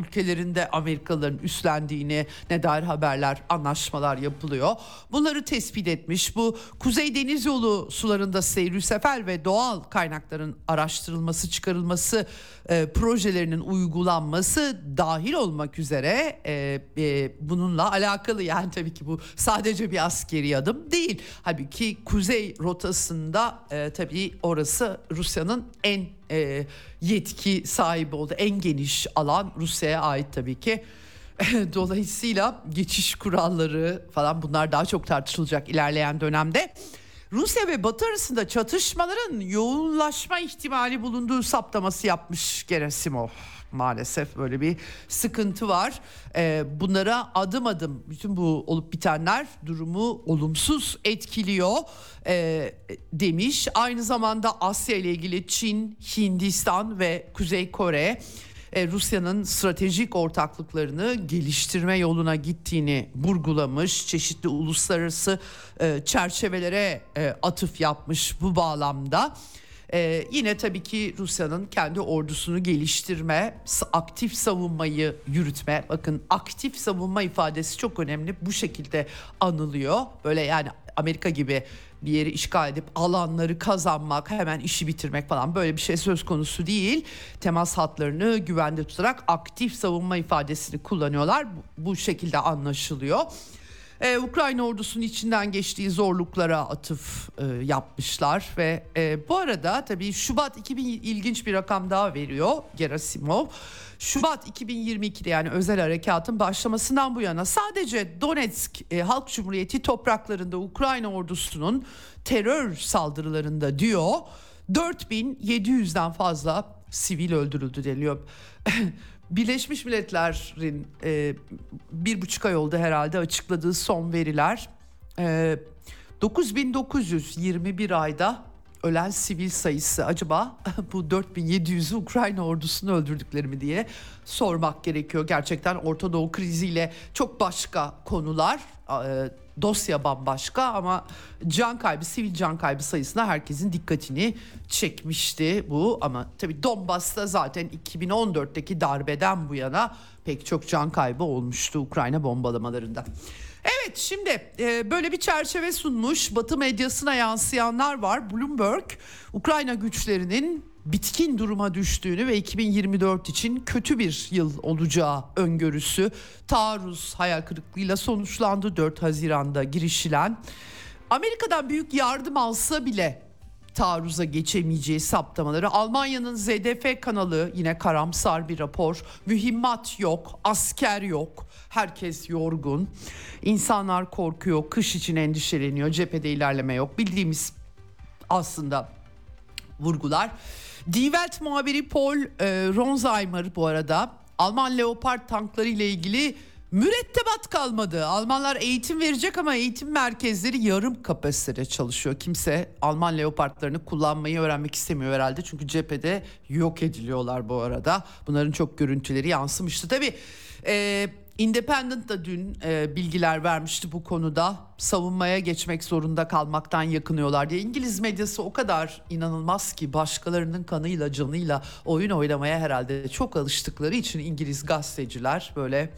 ülkelerinde Amerikalıların üstlendiğini ne dair haberler, anlaşmalar yapılıyor. Bunları tespit etmiş. Bu Kuzey Deniz Yolu sularında seyri sefer ve doğal kaynakların araştırılması, çıkarılması e, projelerinin uygulanması dahil olmak üzere e, e, bununla alakalı yani tabii ki bu sadece bir askeri adım değil. Halbuki kuzey rotasında e, tabii orası Rusya'nın en e, yetki sahibi oldu. En geniş alan Rusya'ya ait tabii ki. <laughs> Dolayısıyla geçiş kuralları falan bunlar daha çok tartışılacak ilerleyen dönemde. Rusya ve Batı arasında çatışmaların yoğunlaşma ihtimali bulunduğu saptaması yapmış Gerasimov. Maalesef böyle bir sıkıntı var. Ee, bunlara adım adım bütün bu olup bitenler durumu olumsuz etkiliyor ee, demiş. Aynı zamanda Asya ile ilgili Çin, Hindistan ve Kuzey Kore e, Rusya'nın stratejik ortaklıklarını geliştirme yoluna gittiğini vurgulamış. Çeşitli uluslararası e, çerçevelere e, atıf yapmış bu bağlamda. Ee, yine tabii ki Rusya'nın kendi ordusunu geliştirme, aktif savunmayı yürütme. Bakın aktif savunma ifadesi çok önemli. Bu şekilde anılıyor. Böyle yani Amerika gibi bir yeri işgal edip alanları kazanmak, hemen işi bitirmek falan böyle bir şey söz konusu değil. Temas hatlarını güvende tutarak aktif savunma ifadesini kullanıyorlar. Bu, bu şekilde anlaşılıyor. Ee, Ukrayna ordusunun içinden geçtiği zorluklara atıf e, yapmışlar ve e, bu arada tabii Şubat 2000 ilginç bir rakam daha veriyor Gerasimov. Şubat 2022'de yani özel harekatın başlamasından bu yana sadece Donetsk e, Halk Cumhuriyeti topraklarında Ukrayna ordusunun terör saldırılarında diyor 4700'den fazla sivil öldürüldü deniliyor. <laughs> Birleşmiş Milletler'in e, bir buçuk ay oldu herhalde açıkladığı son veriler. E, 9921 ayda ölen sivil sayısı acaba <laughs> bu 4700'ü Ukrayna ordusunu öldürdükleri mi diye sormak gerekiyor. Gerçekten Orta Doğu kriziyle çok başka konular e, dosya bambaşka ama can kaybı sivil can kaybı sayısına herkesin dikkatini çekmişti bu ama tabii Donbas'ta zaten 2014'teki darbeden bu yana pek çok can kaybı olmuştu Ukrayna bombalamalarında. Evet şimdi e, böyle bir çerçeve sunmuş Batı medyasına yansıyanlar var. Bloomberg Ukrayna güçlerinin bitkin duruma düştüğünü ve 2024 için kötü bir yıl olacağı öngörüsü taarruz hayal kırıklığıyla sonuçlandı 4 Haziran'da girişilen. Amerika'dan büyük yardım alsa bile taarruza geçemeyeceği saptamaları. Almanya'nın ZDF kanalı yine karamsar bir rapor. Mühimmat yok, asker yok. Herkes yorgun. İnsanlar korkuyor, kış için endişeleniyor. Cephede ilerleme yok. Bildiğimiz aslında vurgular. Die Welt muhabiri Paul e, Ronsheimer bu arada Alman Leopard tankları ile ilgili Mürettebat kalmadı. Almanlar eğitim verecek ama eğitim merkezleri yarım kapasitede çalışıyor. Kimse Alman leopardlarını kullanmayı öğrenmek istemiyor herhalde. Çünkü cephede yok ediliyorlar bu arada. Bunların çok görüntüleri yansımıştı. Tabii e, Independent da dün e, bilgiler vermişti bu konuda. Savunmaya geçmek zorunda kalmaktan yakınıyorlar diye. İngiliz medyası o kadar inanılmaz ki başkalarının kanıyla canıyla oyun oynamaya herhalde çok alıştıkları için İngiliz gazeteciler böyle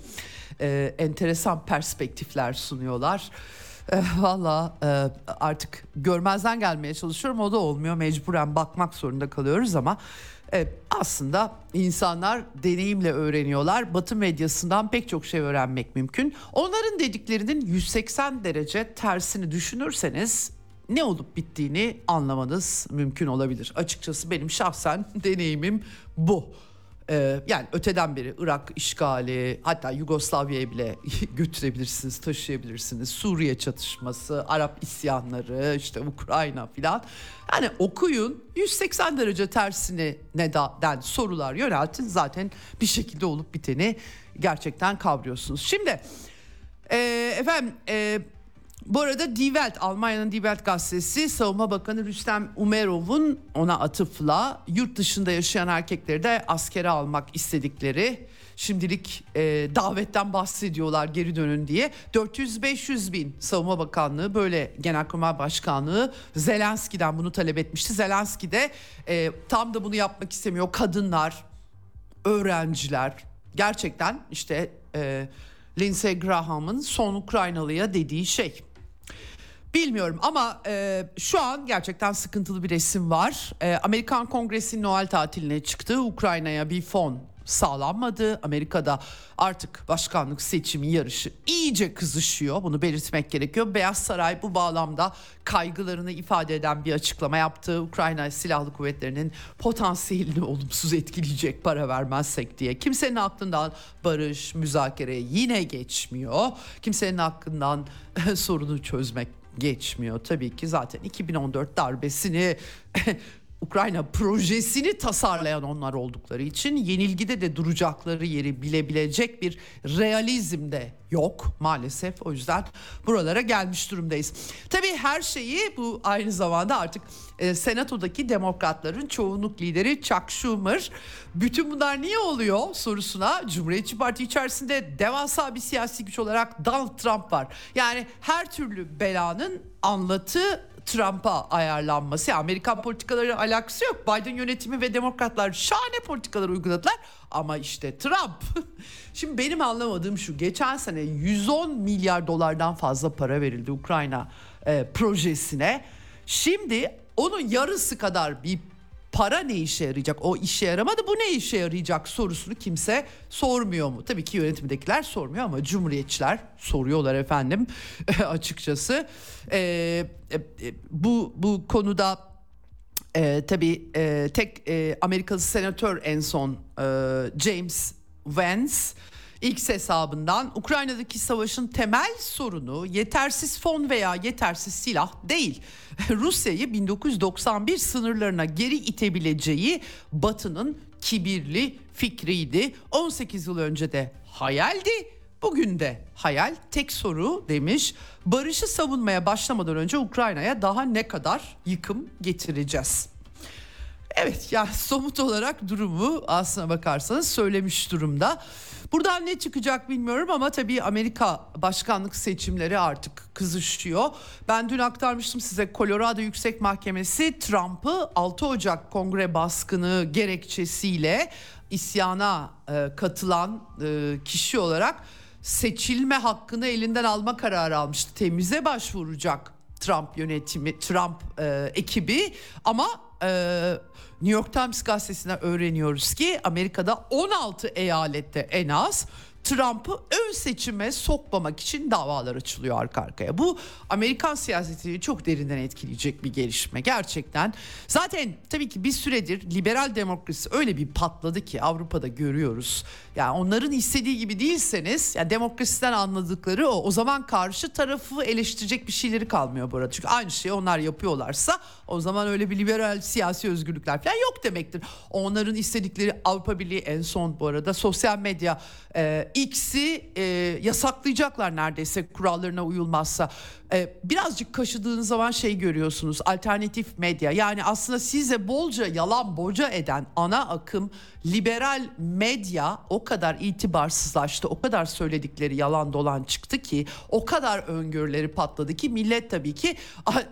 e, enteresan perspektifler sunuyorlar. E, Valla e, artık görmezden gelmeye çalışıyorum o da olmuyor mecburen bakmak zorunda kalıyoruz ama aslında insanlar deneyimle öğreniyorlar. Batı medyasından pek çok şey öğrenmek mümkün. Onların dediklerinin 180 derece tersini düşünürseniz ne olup bittiğini anlamanız mümkün olabilir. Açıkçası benim şahsen <laughs> deneyimim bu. Ee, yani öteden beri Irak işgali hatta Yugoslavya'ya bile <laughs> götürebilirsiniz, taşıyabilirsiniz. Suriye çatışması, Arap isyanları, işte Ukrayna filan. Yani okuyun 180 derece tersine neden sorular yöneltin zaten bir şekilde olup biteni gerçekten kavruyorsunuz. Şimdi e, efendim e, bu arada Die Welt, Almanya'nın Die Welt gazetesi Savunma Bakanı Rüstem Umerov'un ona atıfla yurt dışında yaşayan erkekleri de askere almak istedikleri şimdilik e, davetten bahsediyorlar geri dönün diye 400-500 bin Savunma Bakanlığı böyle Genelkurmay Başkanlığı Zelenski'den bunu talep etmişti. Zelenski de e, tam da bunu yapmak istemiyor kadınlar, öğrenciler gerçekten işte e, Lindsey Graham'ın son Ukraynalıya dediği şey. Bilmiyorum ama e, şu an gerçekten sıkıntılı bir resim var. E, Amerikan Kongresi Noel tatiline çıktı. Ukrayna'ya bir fon sağlanmadı. Amerika'da artık başkanlık seçimi yarışı iyice kızışıyor. Bunu belirtmek gerekiyor. Beyaz Saray bu bağlamda kaygılarını ifade eden bir açıklama yaptı. Ukrayna Silahlı Kuvvetleri'nin potansiyelini olumsuz etkileyecek para vermezsek diye. Kimsenin aklından barış, müzakere yine geçmiyor. Kimsenin aklından <laughs> sorunu çözmek geçmiyor. Tabii ki zaten 2014 darbesini <laughs> Ukrayna projesini tasarlayan onlar oldukları için yenilgide de duracakları yeri bilebilecek bir realizm de yok maalesef. O yüzden buralara gelmiş durumdayız. Tabii her şeyi bu aynı zamanda artık e, senatodaki demokratların çoğunluk lideri Chuck Schumer bütün bunlar niye oluyor sorusuna Cumhuriyetçi Parti içerisinde devasa bir siyasi güç olarak Donald Trump var. Yani her türlü belanın anlatı Trump'a ayarlanması. Amerikan politikaları alakası yok. Biden yönetimi ve demokratlar şahane politikalar uyguladılar. Ama işte Trump. <laughs> Şimdi benim anlamadığım şu. Geçen sene 110 milyar dolardan fazla para verildi Ukrayna e, projesine. Şimdi onun yarısı kadar bir para ne işe yarayacak? O işe yaramadı bu ne işe yarayacak sorusunu kimse sormuyor mu? Tabii ki yönetimdekiler sormuyor ama cumhuriyetçiler soruyorlar efendim <laughs> açıkçası. Ee, e, bu bu konuda e, tabii e, tek e, Amerikalı senatör en son e, James Vance X hesabından Ukrayna'daki savaşın temel sorunu yetersiz fon veya yetersiz silah değil. <laughs> Rusya'yı 1991 sınırlarına geri itebileceği Batı'nın kibirli fikriydi. 18 yıl önce de hayaldi. Bugün de hayal tek soru demiş. Barışı savunmaya başlamadan önce Ukrayna'ya daha ne kadar yıkım getireceğiz? Evet yani somut olarak durumu aslına bakarsanız söylemiş durumda. Buradan ne çıkacak bilmiyorum ama tabii Amerika başkanlık seçimleri artık kızışıyor. Ben dün aktarmıştım size Colorado Yüksek Mahkemesi Trump'ı 6 Ocak kongre baskını gerekçesiyle isyana e, katılan e, kişi olarak seçilme hakkını elinden alma kararı almıştı. Temize başvuracak Trump yönetimi, Trump e, ekibi ama e, New York Times gazetesinden öğreniyoruz ki Amerika'da 16 eyalette en az Trump'ı ön seçime sokmamak için davalar açılıyor arka arkaya. Bu Amerikan siyasetini çok derinden etkileyecek bir gelişme gerçekten. Zaten tabii ki bir süredir liberal demokrasi öyle bir patladı ki Avrupa'da görüyoruz. Yani onların istediği gibi değilseniz yani demokrasiden anladıkları o. O zaman karşı tarafı eleştirecek bir şeyleri kalmıyor burada. Çünkü aynı şeyi onlar yapıyorlarsa o zaman öyle bir liberal siyasi özgürlükler falan yok demektir. Onların istedikleri Avrupa Birliği en son bu arada sosyal medya e, X'i e, yasaklayacaklar neredeyse kurallarına uyulmazsa. E, birazcık kaşıdığınız zaman şey görüyorsunuz alternatif medya yani aslında size bolca yalan boca eden ana akım liberal medya o kadar itibarsızlaştı o kadar söyledikleri yalan dolan çıktı ki o kadar öngörüleri patladı ki millet tabii ki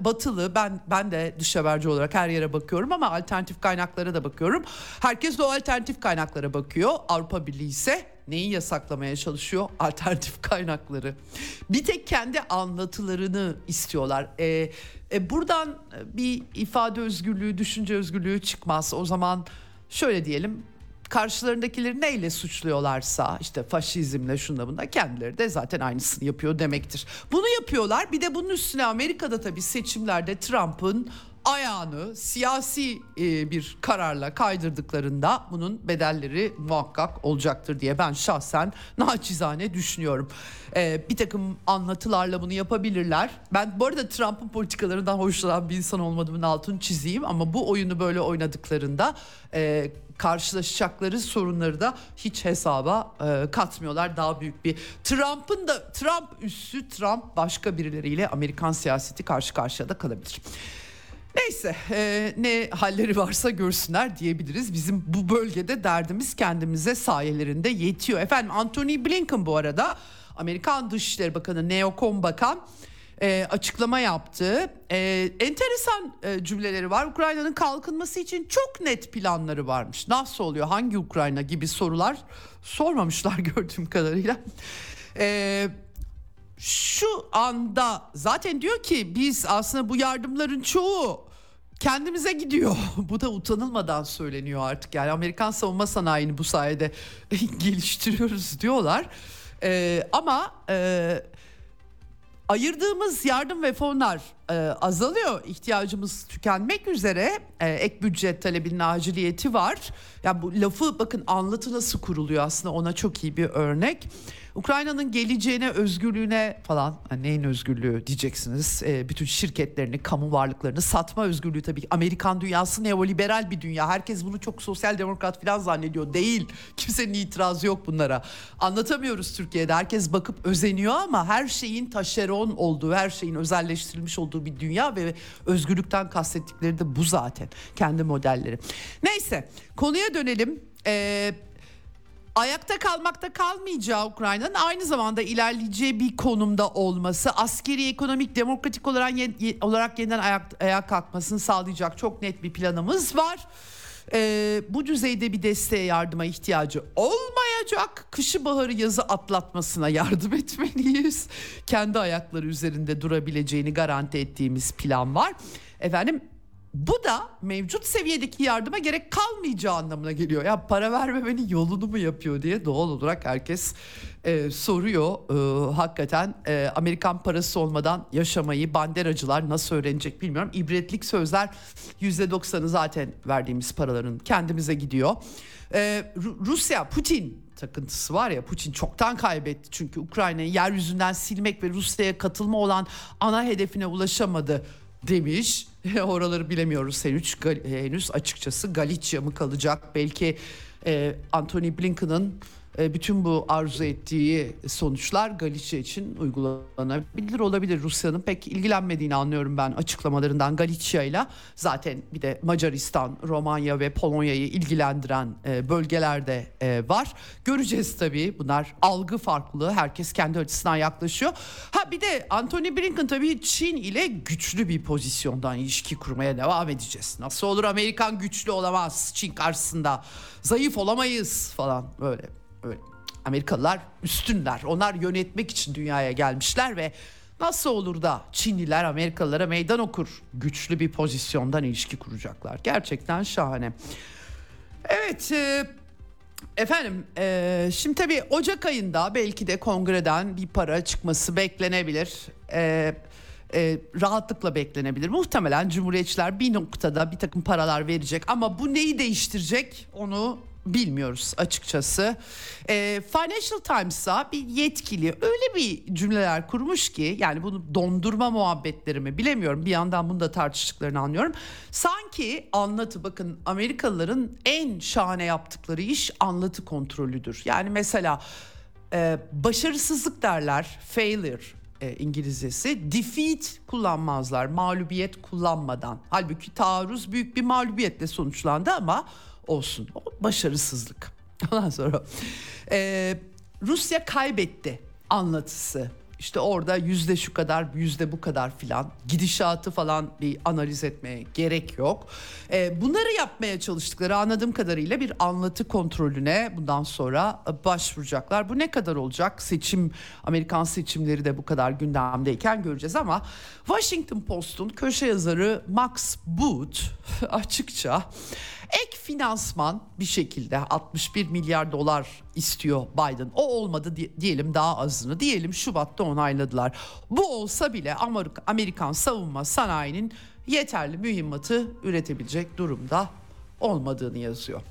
batılı ben ben de dış haberci olarak her yere bakıyorum ama alternatif kaynaklara da bakıyorum. Herkes de o alternatif kaynaklara bakıyor. Avrupa Birliği ise neyi yasaklamaya çalışıyor? <laughs> Alternatif kaynakları. Bir tek kendi anlatılarını istiyorlar. Ee, e, buradan bir ifade özgürlüğü, düşünce özgürlüğü çıkmaz. O zaman şöyle diyelim karşılarındakileri neyle suçluyorlarsa işte faşizmle şunda bunda kendileri de zaten aynısını yapıyor demektir. Bunu yapıyorlar bir de bunun üstüne Amerika'da tabii seçimlerde Trump'ın ayağını siyasi e, bir kararla kaydırdıklarında bunun bedelleri muhakkak olacaktır diye ben şahsen naçizane düşünüyorum. E, bir takım anlatılarla bunu yapabilirler. Ben bu arada Trump'ın politikalarından hoşlanan bir insan olmadığımın altını çizeyim ama bu oyunu böyle oynadıklarında e, karşılaşacakları sorunları da hiç hesaba e, katmıyorlar. Daha büyük bir Trump'ın da Trump üssü Trump başka birileriyle Amerikan siyaseti karşı karşıya da kalabilir. Neyse e, ne halleri varsa görsünler diyebiliriz. Bizim bu bölgede derdimiz kendimize sayelerinde yetiyor. Efendim Anthony Blinken bu arada Amerikan Dışişleri Bakanı Neocon Bakan e, açıklama yaptı. E, enteresan e, cümleleri var. Ukrayna'nın kalkınması için çok net planları varmış. Nasıl oluyor? Hangi Ukrayna gibi sorular sormamışlar <laughs> gördüğüm kadarıyla. E, şu anda zaten diyor ki biz aslında bu yardımların çoğu kendimize gidiyor. <laughs> bu da utanılmadan söyleniyor artık. Yani Amerikan savunma sanayini bu sayede <laughs> geliştiriyoruz diyorlar. Ee, ama e, ayırdığımız yardım ve fonlar e, azalıyor. İhtiyacımız tükenmek üzere. E, ek bütçe talebinin aciliyeti var. Ya yani bu lafı bakın anlatı nasıl kuruluyor aslında ona çok iyi bir örnek. Ukrayna'nın geleceğine, özgürlüğüne falan yani neyin özgürlüğü diyeceksiniz. E, bütün şirketlerini, kamu varlıklarını satma özgürlüğü tabii. Amerikan dünyası neoliberal bir dünya. Herkes bunu çok sosyal demokrat falan zannediyor. Değil. Kimsenin itirazı yok bunlara. Anlatamıyoruz Türkiye'de. Herkes bakıp özeniyor ama her şeyin taşeron olduğu, her şeyin özelleştirilmiş olduğu bir dünya ve özgürlükten kastettikleri de bu zaten. Kendi modelleri. Neyse konuya dönelim. Eee ayakta kalmakta kalmayacağı Ukrayna'nın aynı zamanda ilerleyeceği bir konumda olması, askeri, ekonomik, demokratik olarak, olarak yeniden ayak, ayağa kalkmasını sağlayacak çok net bir planımız var. Ee, bu düzeyde bir desteğe yardıma ihtiyacı olmayacak. Kışı baharı yazı atlatmasına yardım <laughs> etmeliyiz. Kendi ayakları üzerinde durabileceğini garanti ettiğimiz plan var. Efendim bu da mevcut seviyedeki yardıma gerek kalmayacağı anlamına geliyor. Ya para vermemenin yolunu mu yapıyor diye doğal olarak herkes e, soruyor. E, hakikaten e, Amerikan parası olmadan yaşamayı banderacılar nasıl öğrenecek bilmiyorum. İbretlik sözler %90'ı zaten verdiğimiz paraların kendimize gidiyor. E, Rusya, Putin takıntısı var ya Putin çoktan kaybetti çünkü Ukrayna'yı yeryüzünden silmek ve Rusya'ya katılma olan ana hedefine ulaşamadı demiş. <laughs> Oraları bilemiyoruz henüz, henüz açıkçası Galicia mı kalacak? Belki e, Anthony Blinken'ın bütün bu arzu ettiği sonuçlar Galicia için uygulanabilir olabilir. Rusya'nın pek ilgilenmediğini anlıyorum ben açıklamalarından Galicia ile. Zaten bir de Macaristan, Romanya ve Polonya'yı ilgilendiren e, bölgelerde e, var. Göreceğiz tabii bunlar algı farklılığı. Herkes kendi açısından yaklaşıyor. Ha bir de Anthony Blinken tabii Çin ile güçlü bir pozisyondan ilişki kurmaya devam edeceğiz. Nasıl olur Amerikan güçlü olamaz Çin karşısında. Zayıf olamayız falan böyle öyle Amerikalılar üstünler. Onlar yönetmek için dünyaya gelmişler ve nasıl olur da Çinliler Amerikalılara meydan okur. Güçlü bir pozisyondan ilişki kuracaklar. Gerçekten şahane. Evet e, efendim e, şimdi tabii Ocak ayında belki de kongreden bir para çıkması beklenebilir. E, e, rahatlıkla beklenebilir. Muhtemelen Cumhuriyetçiler bir noktada bir takım paralar verecek ama bu neyi değiştirecek onu bilmiyoruz açıkçası. E, Financial Times'a bir yetkili öyle bir cümleler kurmuş ki yani bunu dondurma muhabbetleri mi bilemiyorum. Bir yandan bunu da tartıştıklarını anlıyorum. Sanki anlatı bakın Amerikalıların en şahane yaptıkları iş anlatı kontrolüdür. Yani mesela e, başarısızlık derler, failure e, İngilizcesi. Defeat kullanmazlar, mağlubiyet kullanmadan. Halbuki taarruz büyük bir mağlubiyetle sonuçlandı ama olsun. O başarısızlık. <laughs> Ondan sonra e, Rusya kaybetti anlatısı işte orada yüzde şu kadar yüzde bu kadar filan gidişatı falan bir analiz etmeye gerek yok. Ee, bunları yapmaya çalıştıkları anladığım kadarıyla bir anlatı kontrolüne bundan sonra başvuracaklar. Bu ne kadar olacak? Seçim Amerikan seçimleri de bu kadar gündemdeyken göreceğiz ama Washington Post'un köşe yazarı Max Boot <laughs> açıkça Ek finansman bir şekilde 61 milyar dolar istiyor Biden. O olmadı diyelim daha azını diyelim Şubat'ta onayladılar. Bu olsa bile Amerikan savunma sanayinin yeterli mühimmatı üretebilecek durumda olmadığını yazıyor.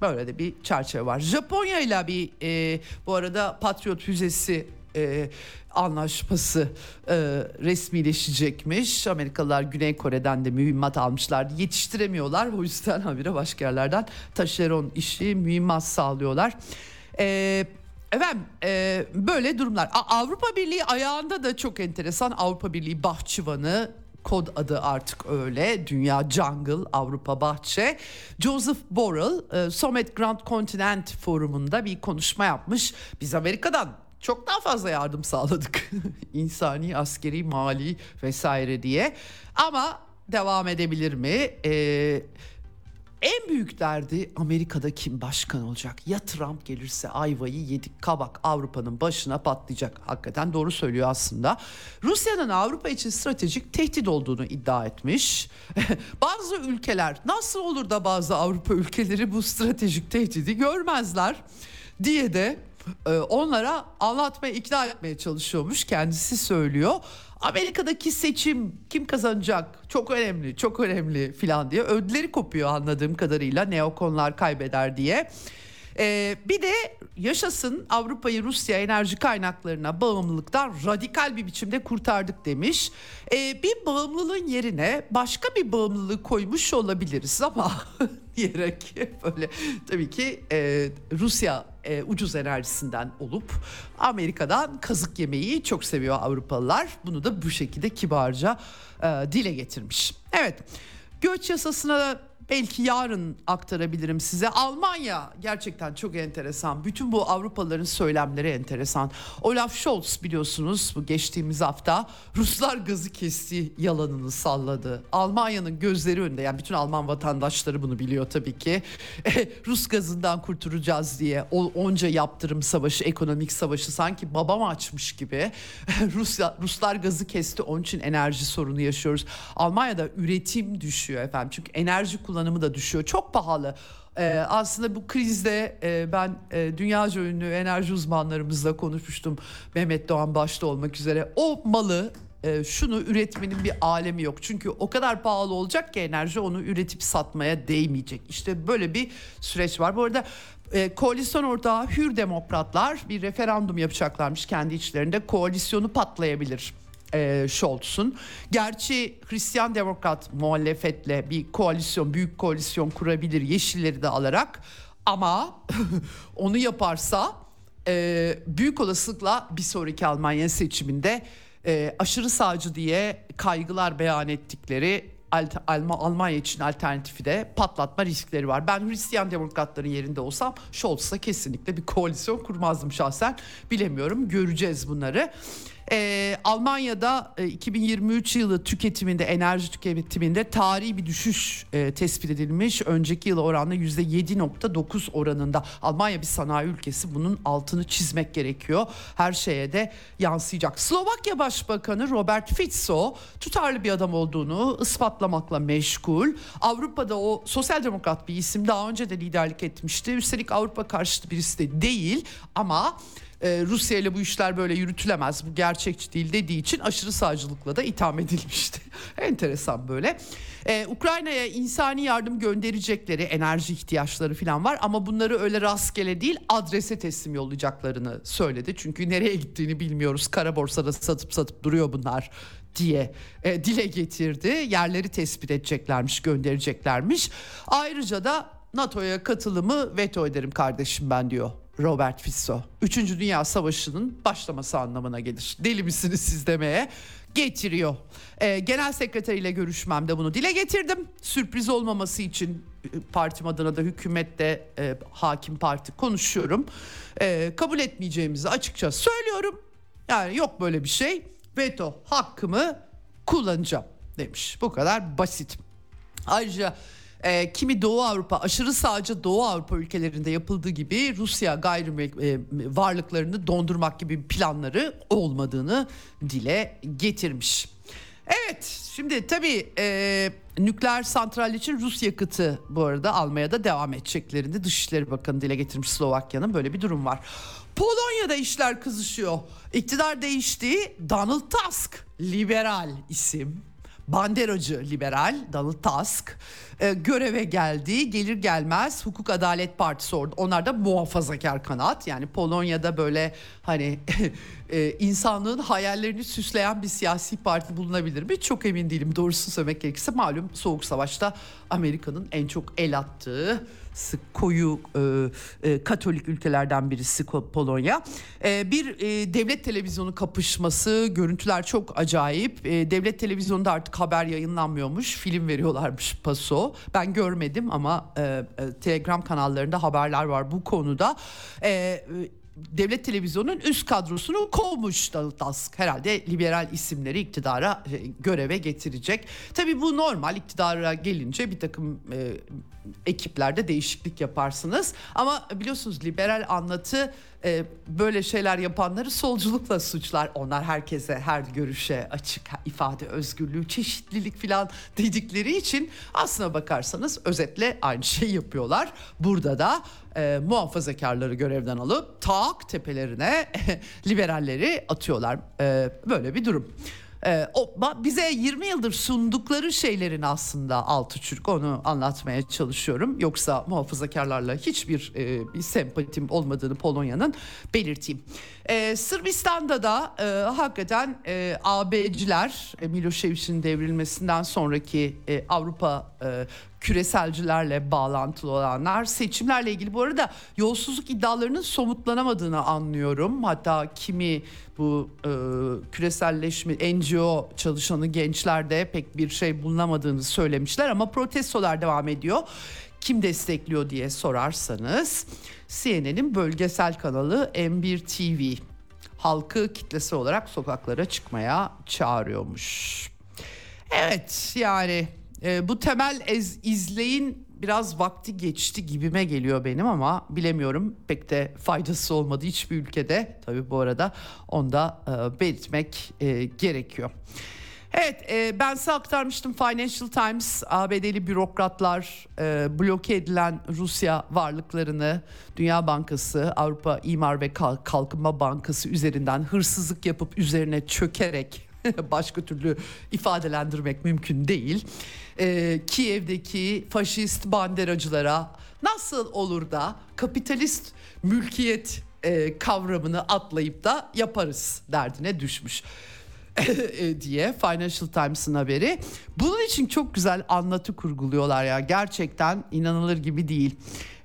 Böyle de bir çerçeve var. Japonya ile bir e, bu arada Patriot füzesi e, anlaşması e, resmileşecekmiş. Amerikalılar Güney Kore'den de mühimmat almışlardı. Yetiştiremiyorlar. O yüzden habire başka yerlerden taşeron işi mühimmat sağlıyorlar. E, Efendim e, böyle durumlar. Avrupa Birliği ayağında da çok enteresan. Avrupa Birliği bahçıvanı kod adı artık öyle. Dünya Jungle Avrupa Bahçe. Joseph Borrell e, Summit Grand Continent forumunda bir konuşma yapmış. Biz Amerika'dan çok daha fazla yardım sağladık. <laughs> İnsani, askeri, mali vesaire diye. Ama devam edebilir mi? Ee, en büyük derdi Amerika'da kim başkan olacak? Ya Trump gelirse ayvayı yedik kabak Avrupa'nın başına patlayacak. Hakikaten doğru söylüyor aslında. Rusya'nın Avrupa için stratejik tehdit olduğunu iddia etmiş. <laughs> bazı ülkeler nasıl olur da bazı Avrupa ülkeleri bu stratejik tehdidi görmezler diye de onlara anlatmaya ikna etmeye çalışıyormuş kendisi söylüyor. Amerika'daki seçim kim kazanacak çok önemli çok önemli filan diye ödleri kopuyor anladığım kadarıyla neokonlar kaybeder diye. Ee, bir de yaşasın Avrupa'yı Rusya enerji kaynaklarına bağımlılıktan radikal bir biçimde kurtardık demiş. Ee, bir bağımlılığın yerine başka bir bağımlılığı koymuş olabiliriz ama <laughs> diyerek böyle tabii ki e, Rusya e, ucuz enerjisinden olup Amerika'dan kazık yemeyi çok seviyor Avrupalılar. Bunu da bu şekilde kibarca e, dile getirmiş. Evet göç yasasına belki yarın aktarabilirim size. Almanya gerçekten çok enteresan. Bütün bu Avrupalıların söylemleri enteresan. Olaf Scholz biliyorsunuz bu geçtiğimiz hafta Ruslar gazı kesti yalanını salladı. Almanya'nın gözleri önünde yani bütün Alman vatandaşları bunu biliyor tabii ki. <laughs> Rus gazından kurtulacağız diye o onca yaptırım savaşı, ekonomik savaşı sanki babam açmış gibi. <laughs> Rusya Ruslar gazı kesti onun için enerji sorunu yaşıyoruz. Almanya'da üretim düşüyor efendim. Çünkü enerji kullanımı kullanımı da düşüyor. Çok pahalı. Ee, aslında bu krizde e, ben e, dünyaca ünlü enerji uzmanlarımızla konuşmuştum. Mehmet Doğan başta olmak üzere. O malı e, şunu üretmenin bir alemi yok. Çünkü o kadar pahalı olacak ki enerji onu üretip satmaya değmeyecek. İşte böyle bir süreç var. Bu arada e, koalisyon ortağı Hür Demokratlar bir referandum yapacaklarmış kendi içlerinde. Koalisyonu patlayabilir e, Scholz'un. Gerçi Hristiyan Demokrat muhalefetle bir koalisyon, büyük koalisyon kurabilir Yeşilleri de alarak. Ama <laughs> onu yaparsa e, büyük olasılıkla bir sonraki Almanya seçiminde e, aşırı sağcı diye kaygılar beyan ettikleri Almanya için alternatifi de patlatma riskleri var. Ben Hristiyan demokratların yerinde olsam Scholz'la kesinlikle bir koalisyon kurmazdım şahsen. Bilemiyorum göreceğiz bunları. Ee, Almanya'da e, 2023 yılı tüketiminde enerji tüketiminde tarihi bir düşüş e, tespit edilmiş. Önceki yıla oranla %7.9 oranında. Almanya bir sanayi ülkesi bunun altını çizmek gerekiyor. Her şeye de yansıyacak. Slovakya Başbakanı Robert Fico tutarlı bir adam olduğunu ispatlamakla meşgul. Avrupa'da o sosyal demokrat bir isim daha önce de liderlik etmişti. Üstelik Avrupa karşıtı birisi de değil ama e, Rusya ile bu işler böyle yürütülemez bu gerçekçi değil dediği için aşırı sağcılıkla da itham edilmişti. <laughs> Enteresan böyle. Ee, Ukrayna'ya insani yardım gönderecekleri enerji ihtiyaçları falan var ama bunları öyle rastgele değil adrese teslim yollayacaklarını söyledi. Çünkü nereye gittiğini bilmiyoruz. Kara borsada satıp satıp duruyor bunlar diye e, dile getirdi. Yerleri tespit edeceklermiş, göndereceklermiş. Ayrıca da NATO'ya katılımı veto ederim kardeşim ben diyor Robert Fico. Üçüncü Dünya Savaşı'nın başlaması anlamına gelir. Deli misiniz siz demeye getiriyor. Ee, Genel sekreteriyle görüşmemde bunu dile getirdim. Sürpriz olmaması için e, partim adına da hükümette e, hakim parti konuşuyorum. E, kabul etmeyeceğimizi açıkça söylüyorum. Yani yok böyle bir şey. Veto hakkımı kullanacağım demiş. Bu kadar basit. Ayrıca e, kimi Doğu Avrupa aşırı sağcı Doğu Avrupa ülkelerinde yapıldığı gibi Rusya gayri e, varlıklarını dondurmak gibi planları olmadığını dile getirmiş. Evet şimdi tabii e, nükleer santral için Rus yakıtı bu arada almaya da devam edeceklerini Dışişleri Bakanı dile getirmiş Slovakya'nın böyle bir durum var. Polonya'da işler kızışıyor. İktidar değişti. Donald Tusk liberal isim banderacı liberal Donald Tusk e, göreve geldi. Gelir gelmez Hukuk Adalet Partisi orada. Onlar da muhafazakar kanat. Yani Polonya'da böyle hani <laughs> e, insanlığın hayallerini süsleyen bir siyasi parti bulunabilir mi? Çok emin değilim. Doğrusu söylemek gerekirse malum Soğuk Savaş'ta Amerika'nın en çok el attığı sık koyu e, e, Katolik ülkelerden birisi Polonya. E, bir e, devlet televizyonu kapışması, görüntüler çok acayip. E, devlet televizyonunda artık haber yayınlanmıyormuş, film veriyorlarmış paso. Ben görmedim ama e, e, Telegram kanallarında haberler var bu konuda. E, devlet televizyonunun üst kadrosunu kovmuş Tusk. Herhalde liberal isimleri iktidara e, göreve getirecek. Tabii bu normal iktidara gelince bir takım e, ekiplerde değişiklik yaparsınız. Ama biliyorsunuz liberal anlatı e, böyle şeyler yapanları solculukla suçlar. Onlar herkese her görüşe açık ifade özgürlüğü, çeşitlilik falan dedikleri için aslına bakarsanız özetle aynı şeyi yapıyorlar. Burada da e, muhafazakarları görevden alıp tak tepelerine <laughs> liberalleri atıyorlar. E, böyle bir durum. O bize 20 yıldır sundukları şeylerin aslında altı çürük onu anlatmaya çalışıyorum. Yoksa muhafazakarlarla hiçbir e, bir sempatim olmadığını Polonya'nın belirteyim. Ee, Sırbistan'da da e, hakikaten e, AB'ciler e, Milošević'in devrilmesinden sonraki e, Avrupa e, küreselcilerle bağlantılı olanlar seçimlerle ilgili bu arada yolsuzluk iddialarının somutlanamadığını anlıyorum. Hatta kimi bu e, küreselleşme NGO çalışanı gençlerde pek bir şey bulunamadığını söylemişler ama protestolar devam ediyor. Kim destekliyor diye sorarsanız CNN'in bölgesel kanalı M1 TV halkı kitlesi olarak sokaklara çıkmaya çağırıyormuş. Evet yani e, bu temel ez, izleyin biraz vakti geçti gibime geliyor benim ama bilemiyorum pek de faydası olmadı hiçbir ülkede tabii bu arada onda e, belirtmek e, gerekiyor. Evet e, ben size aktarmıştım Financial Times ABD'li bürokratlar e, bloke edilen Rusya varlıklarını Dünya Bankası Avrupa İmar ve Kalkınma Bankası üzerinden hırsızlık yapıp üzerine çökerek <laughs> başka türlü ifadelendirmek mümkün değil. Ee, Kiev'deki faşist banderacılara nasıl olur da kapitalist mülkiyet e, kavramını atlayıp da yaparız derdine düşmüş <laughs> e, diye Financial Times'ın haberi. Bunun için çok güzel anlatı kurguluyorlar ya gerçekten inanılır gibi değil.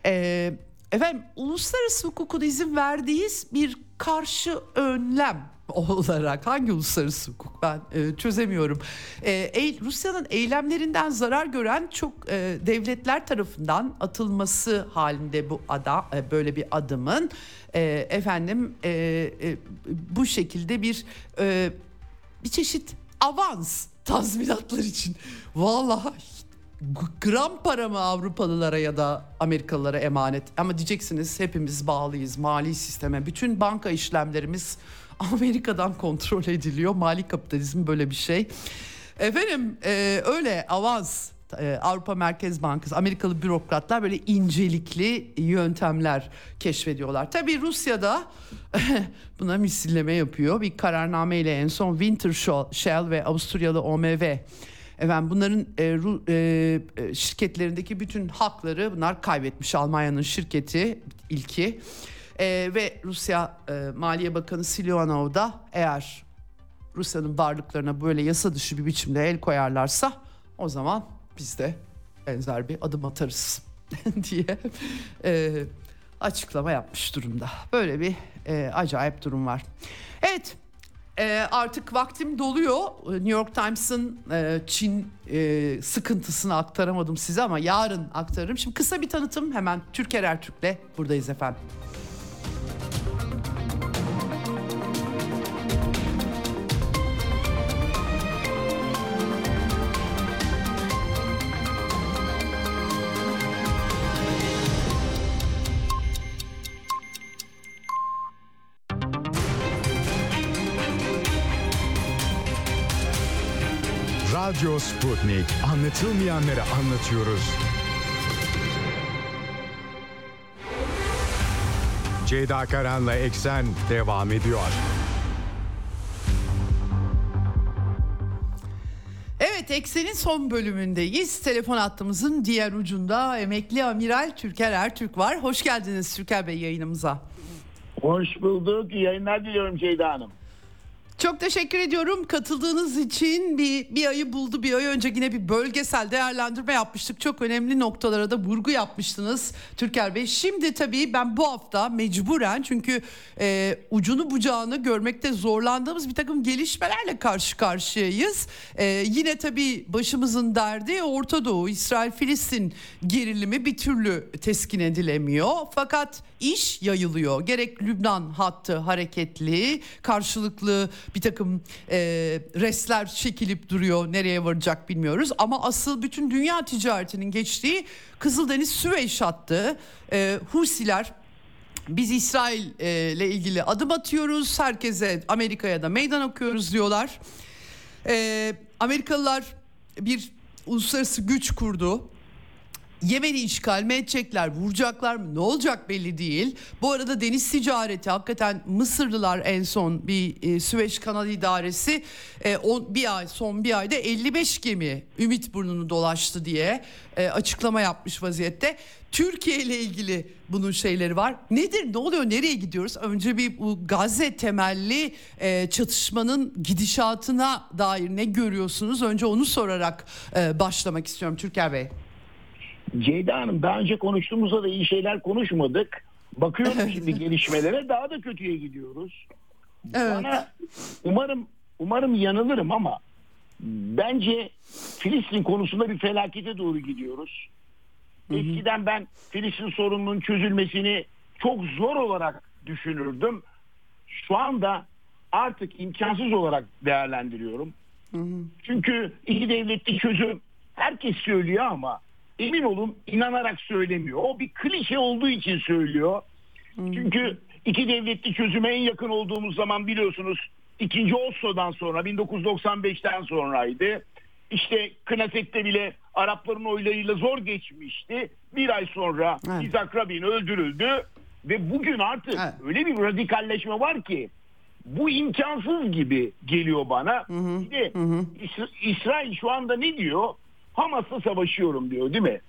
Ee, efendim uluslararası hukukun izin verdiği bir karşı önlem <laughs> olarak hangi uluslararası hukuk? Ben e, çözemiyorum. E, Rusya'nın eylemlerinden zarar gören çok e, devletler tarafından atılması halinde bu ada e, böyle bir adımın e, efendim e, e, bu şekilde bir e, bir çeşit avans tazminatlar için. Vallahi gram para mı Avrupalılara ya da Amerikalılara emanet? Ama diyeceksiniz hepimiz bağlıyız mali sisteme. Bütün banka işlemlerimiz Amerika'dan kontrol ediliyor. Mali kapitalizm böyle bir şey. Efendim e, öyle avans e, Avrupa Merkez Bankası, Amerikalı bürokratlar böyle incelikli yöntemler keşfediyorlar. Tabii Rusya'da <laughs> buna misilleme yapıyor. Bir kararname ile en son Wintershall ve Avusturyalı OMV Efendim bunların e, ru, e, e, şirketlerindeki bütün hakları bunlar kaybetmiş. Almanya'nın şirketi ilki. E, ve Rusya e, Maliye Bakanı Silionov da eğer Rusya'nın varlıklarına böyle yasa dışı bir biçimde el koyarlarsa o zaman biz de benzer bir adım atarız <laughs> diye e, açıklama yapmış durumda. Böyle bir e, acayip durum var. Evet e, artık vaktim doluyor. New York Times'ın e, Çin e, sıkıntısını aktaramadım size ama yarın aktarırım. Şimdi kısa bir tanıtım hemen Türker Ertürk'le buradayız efendim. Radyo Sputnik. Anlatılmayanları anlatıyoruz. Ceyda Karan'la Eksen devam ediyor. Evet Eksen'in son bölümündeyiz. Telefon hattımızın diğer ucunda emekli amiral Türker Ertürk var. Hoş geldiniz Türker Bey yayınımıza. Hoş bulduk. İyi yayınlar diliyorum Ceyda Hanım. Çok teşekkür ediyorum. Katıldığınız için bir, bir ayı buldu bir ay önce yine bir bölgesel değerlendirme yapmıştık. Çok önemli noktalara da vurgu yapmıştınız Türker Bey. Şimdi tabii ben bu hafta mecburen çünkü e, ucunu bucağını görmekte zorlandığımız bir takım gelişmelerle karşı karşıyayız. E, yine tabii başımızın derdi Orta Doğu İsrail Filistin gerilimi bir türlü teskin edilemiyor. Fakat iş yayılıyor. Gerek Lübnan hattı hareketli karşılıklı bir takım e, resler çekilip duruyor. Nereye varacak bilmiyoruz. Ama asıl bütün dünya ticaretinin geçtiği Kızıldeniz Süveyş hattı. E, Husiler biz İsrail e, ile ilgili adım atıyoruz. Herkese Amerika'ya da meydan okuyoruz diyorlar. E, Amerikalılar bir uluslararası güç kurdu. Yemen'i işgal mi edecekler, vuracaklar mı ne olacak belli değil. Bu arada deniz ticareti hakikaten Mısırlılar en son bir e, Süveyş Kanalı İdaresi e, on, bir ay son bir ayda 55 gemi Ümit burnunu dolaştı diye e, açıklama yapmış vaziyette. Türkiye ile ilgili bunun şeyleri var. Nedir? Ne oluyor? Nereye gidiyoruz? Önce bir bu Gazze temelli e, çatışmanın gidişatına dair ne görüyorsunuz? Önce onu sorarak e, başlamak istiyorum Türker Bey. Ceyda Hanım daha önce konuştuğumuzda da iyi şeyler konuşmadık. Bakıyorum şimdi gelişmelere daha da kötüye gidiyoruz. Evet. Bana umarım umarım yanılırım ama bence Filistin konusunda bir felakete doğru gidiyoruz. Eskiden ben Filistin sorununun çözülmesini çok zor olarak düşünürdüm. Şu anda artık imkansız olarak değerlendiriyorum. Çünkü iki devletli çözüm herkes söylüyor ama emin olun inanarak söylemiyor. O bir klişe olduğu için söylüyor. Çünkü iki devletli çözüme en yakın olduğumuz zaman biliyorsunuz ikinci Oslo'dan sonra 1995'ten sonraydı. İşte Knesset'te bile Arapların oylarıyla zor geçmişti. Bir ay sonra Evet. İzak Rabin öldürüldü ve bugün artık Evet. öyle bir radikalleşme var ki bu imkansız gibi geliyor bana. Bir de İs- İsrail şu anda ne diyor? Hamas'la savaşıyorum diyor değil mi?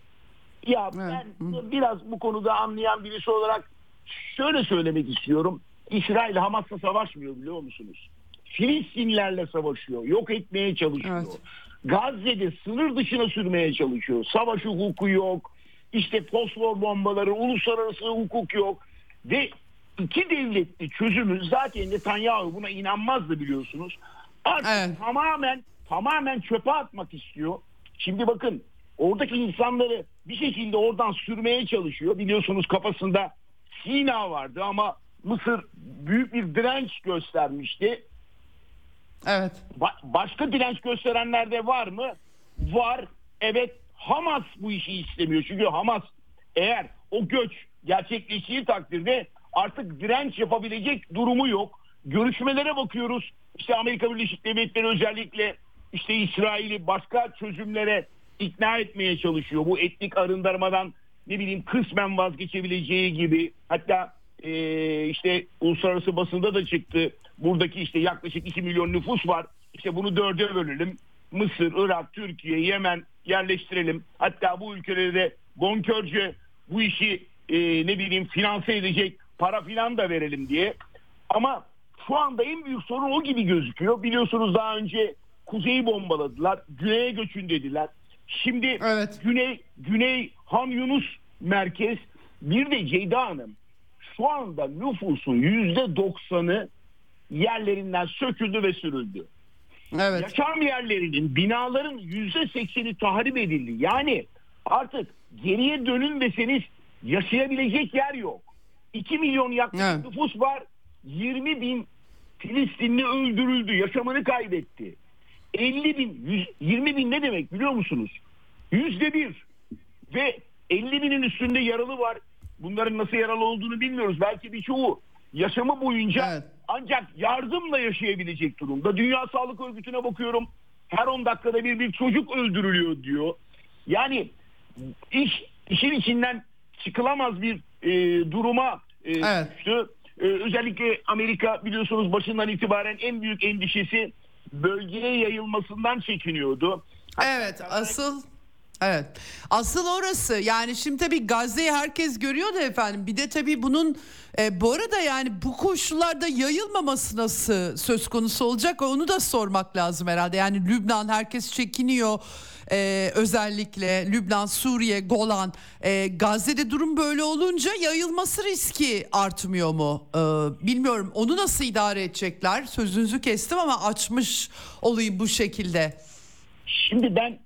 Ya ben biraz bu konuda anlayan birisi olarak şöyle söylemek istiyorum. İsrail Hamas'la savaşmıyor biliyor musunuz? Filistinlerle savaşıyor. Yok etmeye çalışıyor. Evet. Gazze'de sınır dışına sürmeye çalışıyor. Savaş hukuku yok. İşte fosfor bombaları, uluslararası hukuk yok. Ve iki devletli çözümü zaten Netanyahu buna inanmazdı biliyorsunuz. Artık Evet. tamamen tamamen çöpe atmak istiyor. Şimdi bakın oradaki insanları bir şekilde oradan sürmeye çalışıyor. Biliyorsunuz kafasında Sina vardı ama Mısır büyük bir direnç göstermişti. Evet. Ba- başka direnç gösterenler de var mı? Var. Evet Hamas bu işi istemiyor. Çünkü Hamas eğer o göç gerçekleştiği takdirde artık direnç yapabilecek durumu yok. Görüşmelere bakıyoruz. İşte Amerika Birleşik Devletleri özellikle işte İsrail'i başka çözümlere ikna etmeye çalışıyor. Bu etnik arındırmadan ne bileyim kısmen vazgeçebileceği gibi hatta eee, işte uluslararası basında da çıktı. Buradaki işte yaklaşık 2 milyon nüfus var. İşte bunu dörde bölelim. Mısır, Irak, Türkiye, Yemen yerleştirelim. Hatta bu ülkelere de bonkörce bu işi eee, ne bileyim finanse edecek para filan da verelim diye. Ama şu anda en büyük sorun o gibi gözüküyor. Biliyorsunuz daha önce kuzeyi bombaladılar. Güneye göçün dediler. Şimdi Evet. Güney Güney Han Yunus merkez bir de Ceyda Hanım şu anda nüfusun yüzde doksanı yerlerinden söküldü ve sürüldü. Evet. Yaşam yerlerinin, binaların yüzde sekseni tahrip edildi. Yani artık geriye dönün deseniz yaşayabilecek yer yok. 2 milyon yaklaşık Evet. nüfus var. 20 bin Filistinli öldürüldü, yaşamını kaybetti. 50 bin, 100, 20 bin ne demek biliyor musunuz? Yüzde bir. Ve 50 binin üstünde yaralı var. Bunların nasıl yaralı olduğunu bilmiyoruz. Belki birçoğu yaşamı boyunca Evet. ancak yardımla yaşayabilecek durumda. Dünya Sağlık Örgütü'ne bakıyorum. Her 10 dakikada bir bir çocuk öldürülüyor diyor. Yani iş işin içinden çıkılamaz bir e, duruma e, Evet. düştü. E, özellikle Amerika biliyorsunuz başından itibaren en büyük endişesi bölgeye yayılmasından çekiniyordu. Evet asıl Evet. Asıl orası yani şimdi tabii Gazze'yi herkes görüyor da efendim bir de tabii bunun e, bu arada yani bu koşullarda yayılmaması nasıl söz konusu olacak onu da sormak lazım herhalde. Yani Lübnan herkes çekiniyor e, özellikle Lübnan, Suriye, Golan e, Gazze'de durum böyle olunca yayılması riski artmıyor mu? E, bilmiyorum onu nasıl idare edecekler sözünüzü kestim ama açmış olayım bu şekilde. Şimdi ben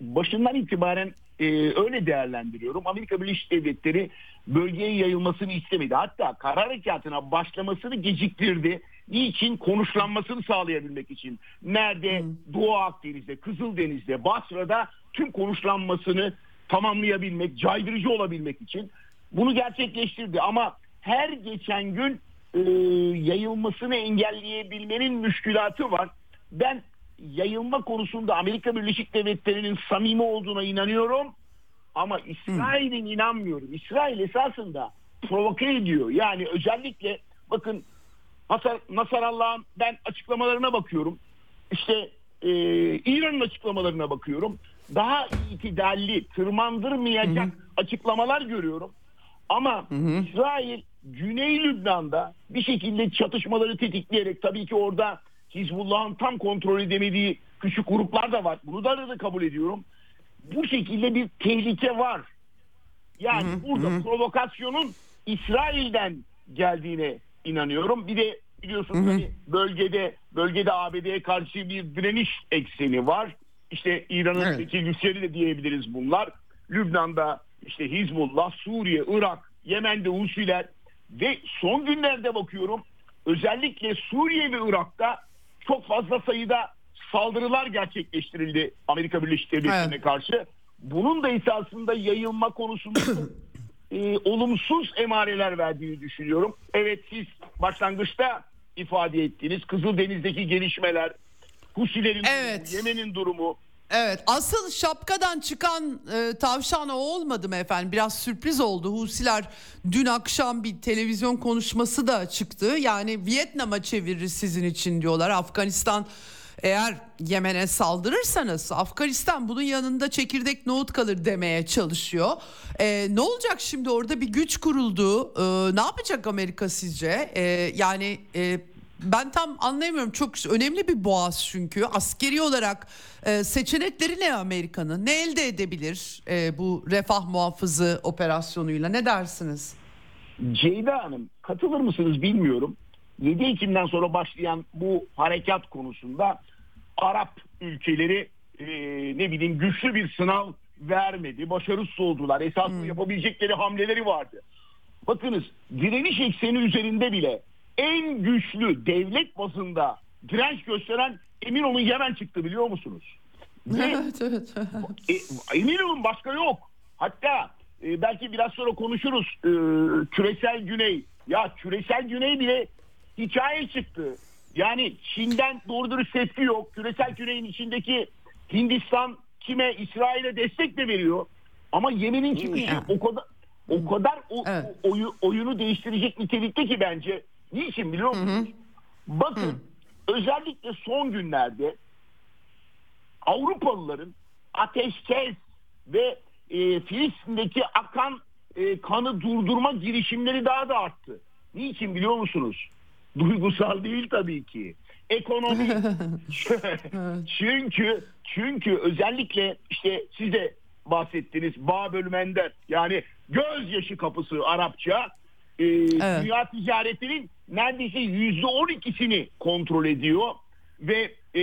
başından itibaren e, öyle değerlendiriyorum. Amerika Birleşik Devletleri bölgeye yayılmasını istemedi. Hatta karar harekatına başlamasını geciktirdi. Niçin? Konuşlanmasını sağlayabilmek için. Nerede? Doğu Akdeniz'de, Kızıldeniz'de, Basra'da tüm konuşlanmasını tamamlayabilmek, caydırıcı olabilmek için bunu gerçekleştirdi. Ama her geçen gün e, yayılmasını engelleyebilmenin müşkülatı var. Ben yayılma konusunda Amerika Birleşik Devletleri'nin samimi olduğuna inanıyorum. Ama İsrail'in inanmıyorum. İsrail esasında provoke ediyor. Yani özellikle bakın Nasarallah'ın ben açıklamalarına bakıyorum. İşte e, İran'ın açıklamalarına bakıyorum. Daha itidalli, tırmandırmayacak açıklamalar görüyorum. Ama İsrail Güney Lübnan'da bir şekilde çatışmaları tetikleyerek tabii ki orada Hizbullah'ın tam kontrol edemediği küçük gruplar da var. Bunu da da kabul ediyorum. Bu şekilde bir tehlike var. Yani burada provokasyonun İsrail'den geldiğine inanıyorum. Bir de biliyorsunuz hani bölgede bölgede ABD'ye karşı bir direniş ekseni var. İşte İran'ın Evet. çekilgisleri de diyebiliriz bunlar. Lübnan'da işte Hizbullah, Suriye, Irak, Yemen'de Husiler ve son günlerde bakıyorum özellikle Suriye ve Irak'ta çok fazla sayıda saldırılar gerçekleştirildi Amerika Birleşik Devletleri'ne Evet. karşı. Bunun da esasında yayılma konusunda <clears throat> e, olumsuz emareler verdiğini düşünüyorum. Evet siz başlangıçta ifade ettiğiniz Kızıldeniz'deki gelişmeler, Husilerin Evet. durumu, Yemen'in durumu, Evet asıl şapkadan çıkan e, tavşan o olmadı mı efendim? Biraz sürpriz oldu. Husiler dün akşam bir televizyon konuşması da çıktı. Yani Vietnam'a çevirir sizin için diyorlar. Afganistan eğer Yemen'e saldırırsanız Afganistan bunun yanında çekirdek nohut kalır demeye çalışıyor. E, ne olacak şimdi orada bir güç kuruldu. E, ne yapacak Amerika sizce? E, yani e, ben tam anlayamıyorum. Çok önemli bir boğaz çünkü. Askeri olarak e, seçenekleri ne Amerika'nın? Ne elde edebilir e, bu refah muhafızı operasyonuyla? Ne dersiniz? Ceyda Hanım katılır mısınız bilmiyorum. 7 Ekim'den sonra başlayan bu harekat konusunda Arap ülkeleri e, ne bileyim güçlü bir sınav vermedi. Başarısız oldular. Esasında yapabilecekleri hamleleri vardı. Bakınız direniş ekseni üzerinde bile en güçlü devlet bazında direnç gösteren emin olun Yemen çıktı biliyor musunuz? Ve <laughs> evet evet. e, emin olun başka yok. Hatta e, belki biraz sonra konuşuruz. E, küresel güney. Ya küresel güney bile hikaye çıktı. Yani Çin'den doğru dürüst tepki yok. Küresel güneyin içindeki Hindistan kime İsrail'e destek de veriyor. Ama Yemen'in çıkışı Ya. o kadar o kadar o, Evet. o- oyu- oyunu değiştirecek nitelikte ki bence. Niçin biliyor musunuz? Bakın özellikle son günlerde Avrupalıların ateşkes ve e, Filistin'deki akan e, kanı durdurma girişimleri daha da arttı. Niçin biliyor musunuz? <laughs> Duygusal değil tabii ki. Ekonomi. <laughs> <laughs> çünkü çünkü özellikle işte siz de bahsettiniz Babel Mender yani gözyaşı kapısı Arapça e, dünya ticaretinin neredeyse yüzde on ikisini kontrol ediyor ve e,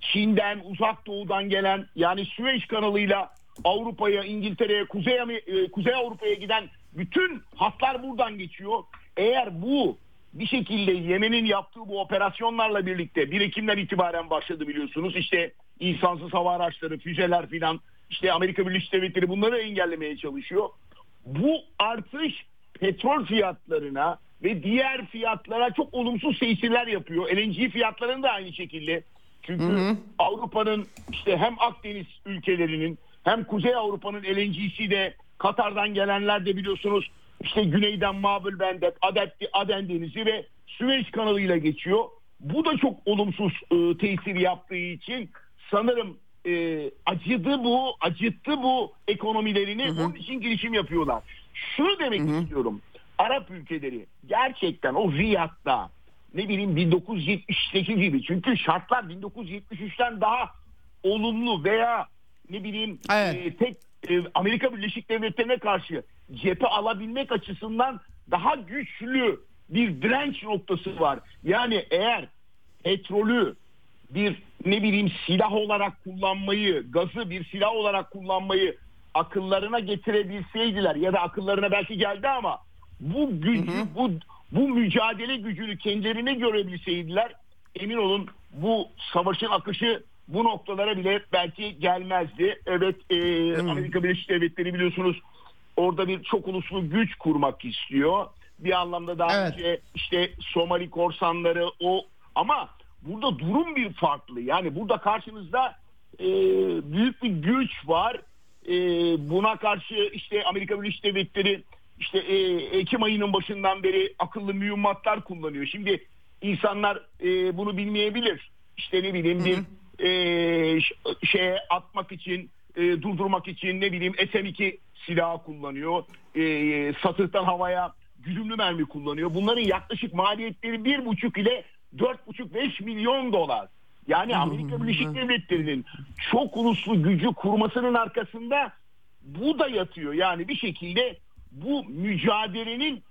Çin'den uzak doğudan gelen yani Süveyş kanalıyla Avrupa'ya, İngiltere'ye, Kuzey, e, Kuzey Avrupa'ya giden bütün hatlar buradan geçiyor. Eğer bu bir şekilde Yemen'in yaptığı bu operasyonlarla birlikte 1 Ekim'den itibaren başladı biliyorsunuz. İşte insansız hava araçları, füzeler filan işte Amerika Birleşik Devletleri bunları engellemeye çalışıyor. Bu artış petrol fiyatlarına ve diğer fiyatlara çok olumsuz tesirler yapıyor. LNG fiyatlarının da aynı şekilde. Çünkü Avrupa'nın işte hem Akdeniz ülkelerinin hem Kuzey Avrupa'nın LNG'si de Katar'dan gelenler de biliyorsunuz işte güneyden Mabül Bendek, Adepti, Aden Denizi ve Süveyş kanalıyla geçiyor. Bu da çok olumsuz e, tesir yaptığı için sanırım e, acıdı bu, acıttı bu ekonomilerini. Hı hı. Onun için girişim yapıyorlar. Şunu demek hı hı. istiyorum. Arap ülkeleri gerçekten o Riyad'da ne bileyim 1978 gibi çünkü şartlar 1973'ten daha olumlu veya ne bileyim evet. e, tek e, Amerika Birleşik Devletleri'ne karşı cephe alabilmek açısından daha güçlü bir direnç noktası var. Yani eğer petrolü bir ne bileyim silah olarak kullanmayı, gazı bir silah olarak kullanmayı akıllarına getirebilseydiler ya da akıllarına belki geldi ama bu gücü, hı hı. bu bu mücadele gücünü kendilerine görebilseydiler emin olun bu savaşın akışı bu noktalara bile belki gelmezdi. Evet e, hmm. Amerika Birleşik Devletleri biliyorsunuz orada bir çok uluslu güç kurmak istiyor. Bir anlamda daha evet. önce işte Somali korsanları o ama burada durum bir farklı. Yani burada karşınızda e, büyük bir güç var. E, buna karşı işte Amerika Birleşik Devletleri işte e, Ekim ayının başından beri akıllı mühimmatlar kullanıyor. Şimdi insanlar e, bunu bilmeyebilir. İşte ne bileyim bir e, şeye atmak için e, durdurmak için ne bileyim SM-2 silahı kullanıyor. E, satıhtan havaya güdümlü mermi kullanıyor. Bunların yaklaşık maliyetleri bir buçuk ile dört buçuk beş milyon dolar. Yani Amerika Birleşik Devletleri'nin çok uluslu gücü kurmasının arkasında bu da yatıyor. Yani bir şekilde bu mücadelenin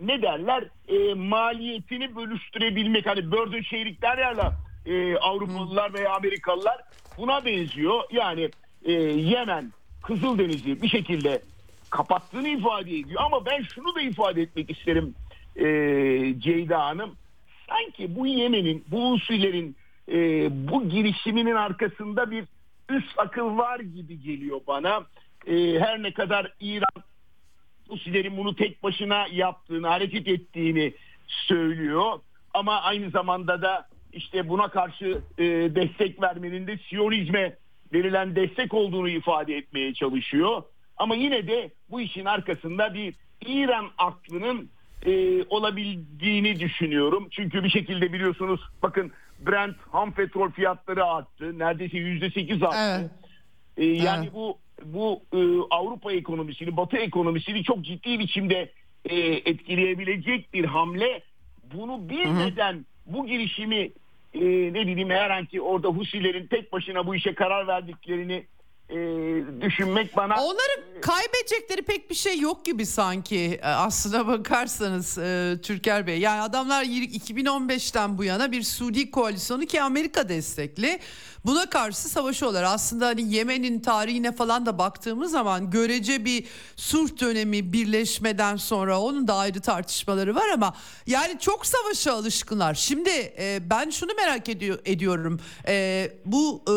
ne derler e, maliyetini bölüştürebilmek. Hani burden sharing derler e, Avrupalılar veya Amerikalılar buna benziyor. Yani e, Yemen, Kızıldeniz'i bir şekilde kapattığını ifade ediyor. Ama ben şunu da ifade etmek isterim e, Ceyda Hanım. Sanki bu Yemen'in, bu Husilerin e, bu girişiminin arkasında bir üst akıl var gibi geliyor bana. E, her ne kadar İran Husilerin bunu tek başına yaptığını, hareket ettiğini söylüyor. Ama aynı zamanda da işte buna karşı e, destek vermenin de Siyonizme verilen destek olduğunu ifade etmeye çalışıyor. Ama yine de bu işin arkasında bir İran aklının e, olabildiğini düşünüyorum. Çünkü bir şekilde biliyorsunuz bakın Brent ham petrol fiyatları arttı. Neredeyse yüzde sekiz arttı. Evet. E, yani evet. bu bu e, Avrupa ekonomisini, Batı ekonomisini çok ciddi biçimde e, etkileyebilecek bir hamle. Bunu bilmeden bu girişimi e, ne bileyim herhangi orada Husilerin tek başına bu işe karar verdiklerini e, düşünmek bana... Onların kaybedecekleri pek bir şey yok gibi sanki e, aslına <laughs> bakarsanız e, Türker Bey. Yani adamlar 2015'ten bu yana bir Suudi koalisyonu ki Amerika destekli Buna karşı savaşıyorlar. Aslında hani Yemen'in tarihine falan da baktığımız zaman görece bir sulh dönemi birleşmeden sonra onun da ayrı tartışmaları var ama yani çok savaşa alışkınlar. Şimdi e, ben şunu merak ediyor, ediyorum. E, bu e,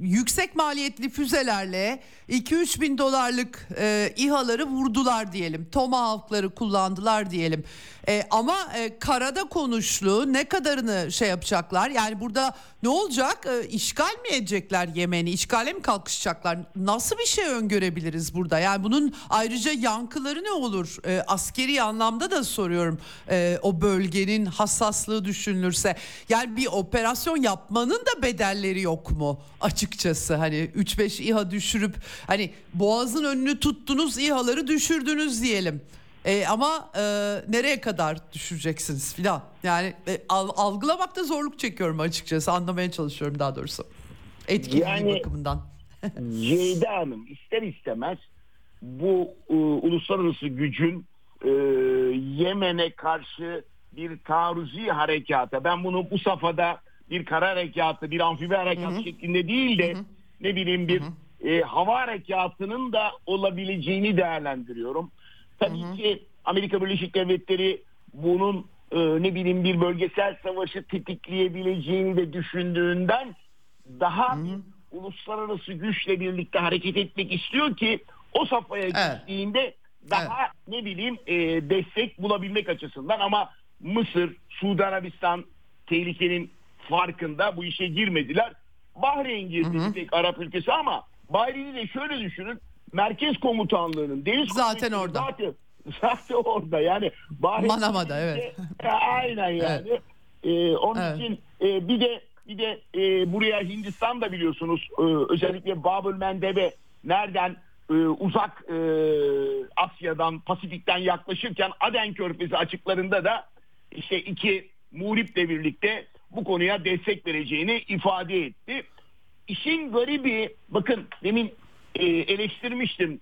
yüksek maliyetli füzelerle 2-3 bin dolarlık e, İHA'ları vurdular diyelim. Tomahawk'ları kullandılar diyelim. E, ama e, karada konuşlu ne kadarını şey yapacaklar? Yani burada ne olacak? E, işgal mi edecekler Yemen'i? İşgale mi kalkışacaklar? Nasıl bir şey öngörebiliriz burada? Yani bunun ayrıca yankıları ne olur? E, askeri anlamda da soruyorum. E, o bölgenin hassaslığı düşünülürse. Yani bir operasyon yapmanın da bedelleri yok mu? Açıkçası hani 3-5 İHA düşürüp hani boğazın önünü tuttunuz İHA'ları düşürdünüz diyelim. E, ama e, nereye kadar düşüreceksiniz filan. Yani e, algılamakta zorluk çekiyorum açıkçası. Anlamaya çalışıyorum daha doğrusu. Etkili yani, bakımından. <laughs> Ceyda Hanım ister istemez bu e, uluslararası gücün e, Yemen'e karşı bir taarruzi harekata ben bunu bu safhada bir kara harekatı bir amfibi harekat şeklinde değil de ne bileyim bir e, hava harekatının da olabileceğini değerlendiriyorum. Tabii ki Amerika Birleşik Devletleri bunun e, ne bileyim bir bölgesel savaşı tetikleyebileceğini de düşündüğünden daha bir uluslararası güçle birlikte hareket etmek istiyor ki o safhaya Evet. geçtiğinde daha ne bileyim e, destek bulabilmek açısından ama Mısır, Suudi Arabistan tehlikenin farkında bu işe girmediler. Bahreyn girdi bir tek Arap ülkesi ama Bahreyn'i de şöyle düşünün. Merkez komutanlığının deniz Zaten orada. Zaten, <laughs> zaten orada yani Bahreyn Manama'da, evet. E, aynen yani. E, onun Evet. için e, bir de bir de e, buraya Hindistan da biliyorsunuz e, özellikle Babül Mendebe nereden e, uzak e, Asya'dan Pasifik'ten yaklaşırken Aden Körfezi açıklarında da işte iki muhriple birlikte bu konuya destek vereceğini ifade etti. İşin garibi bakın demin e, eleştirmiştim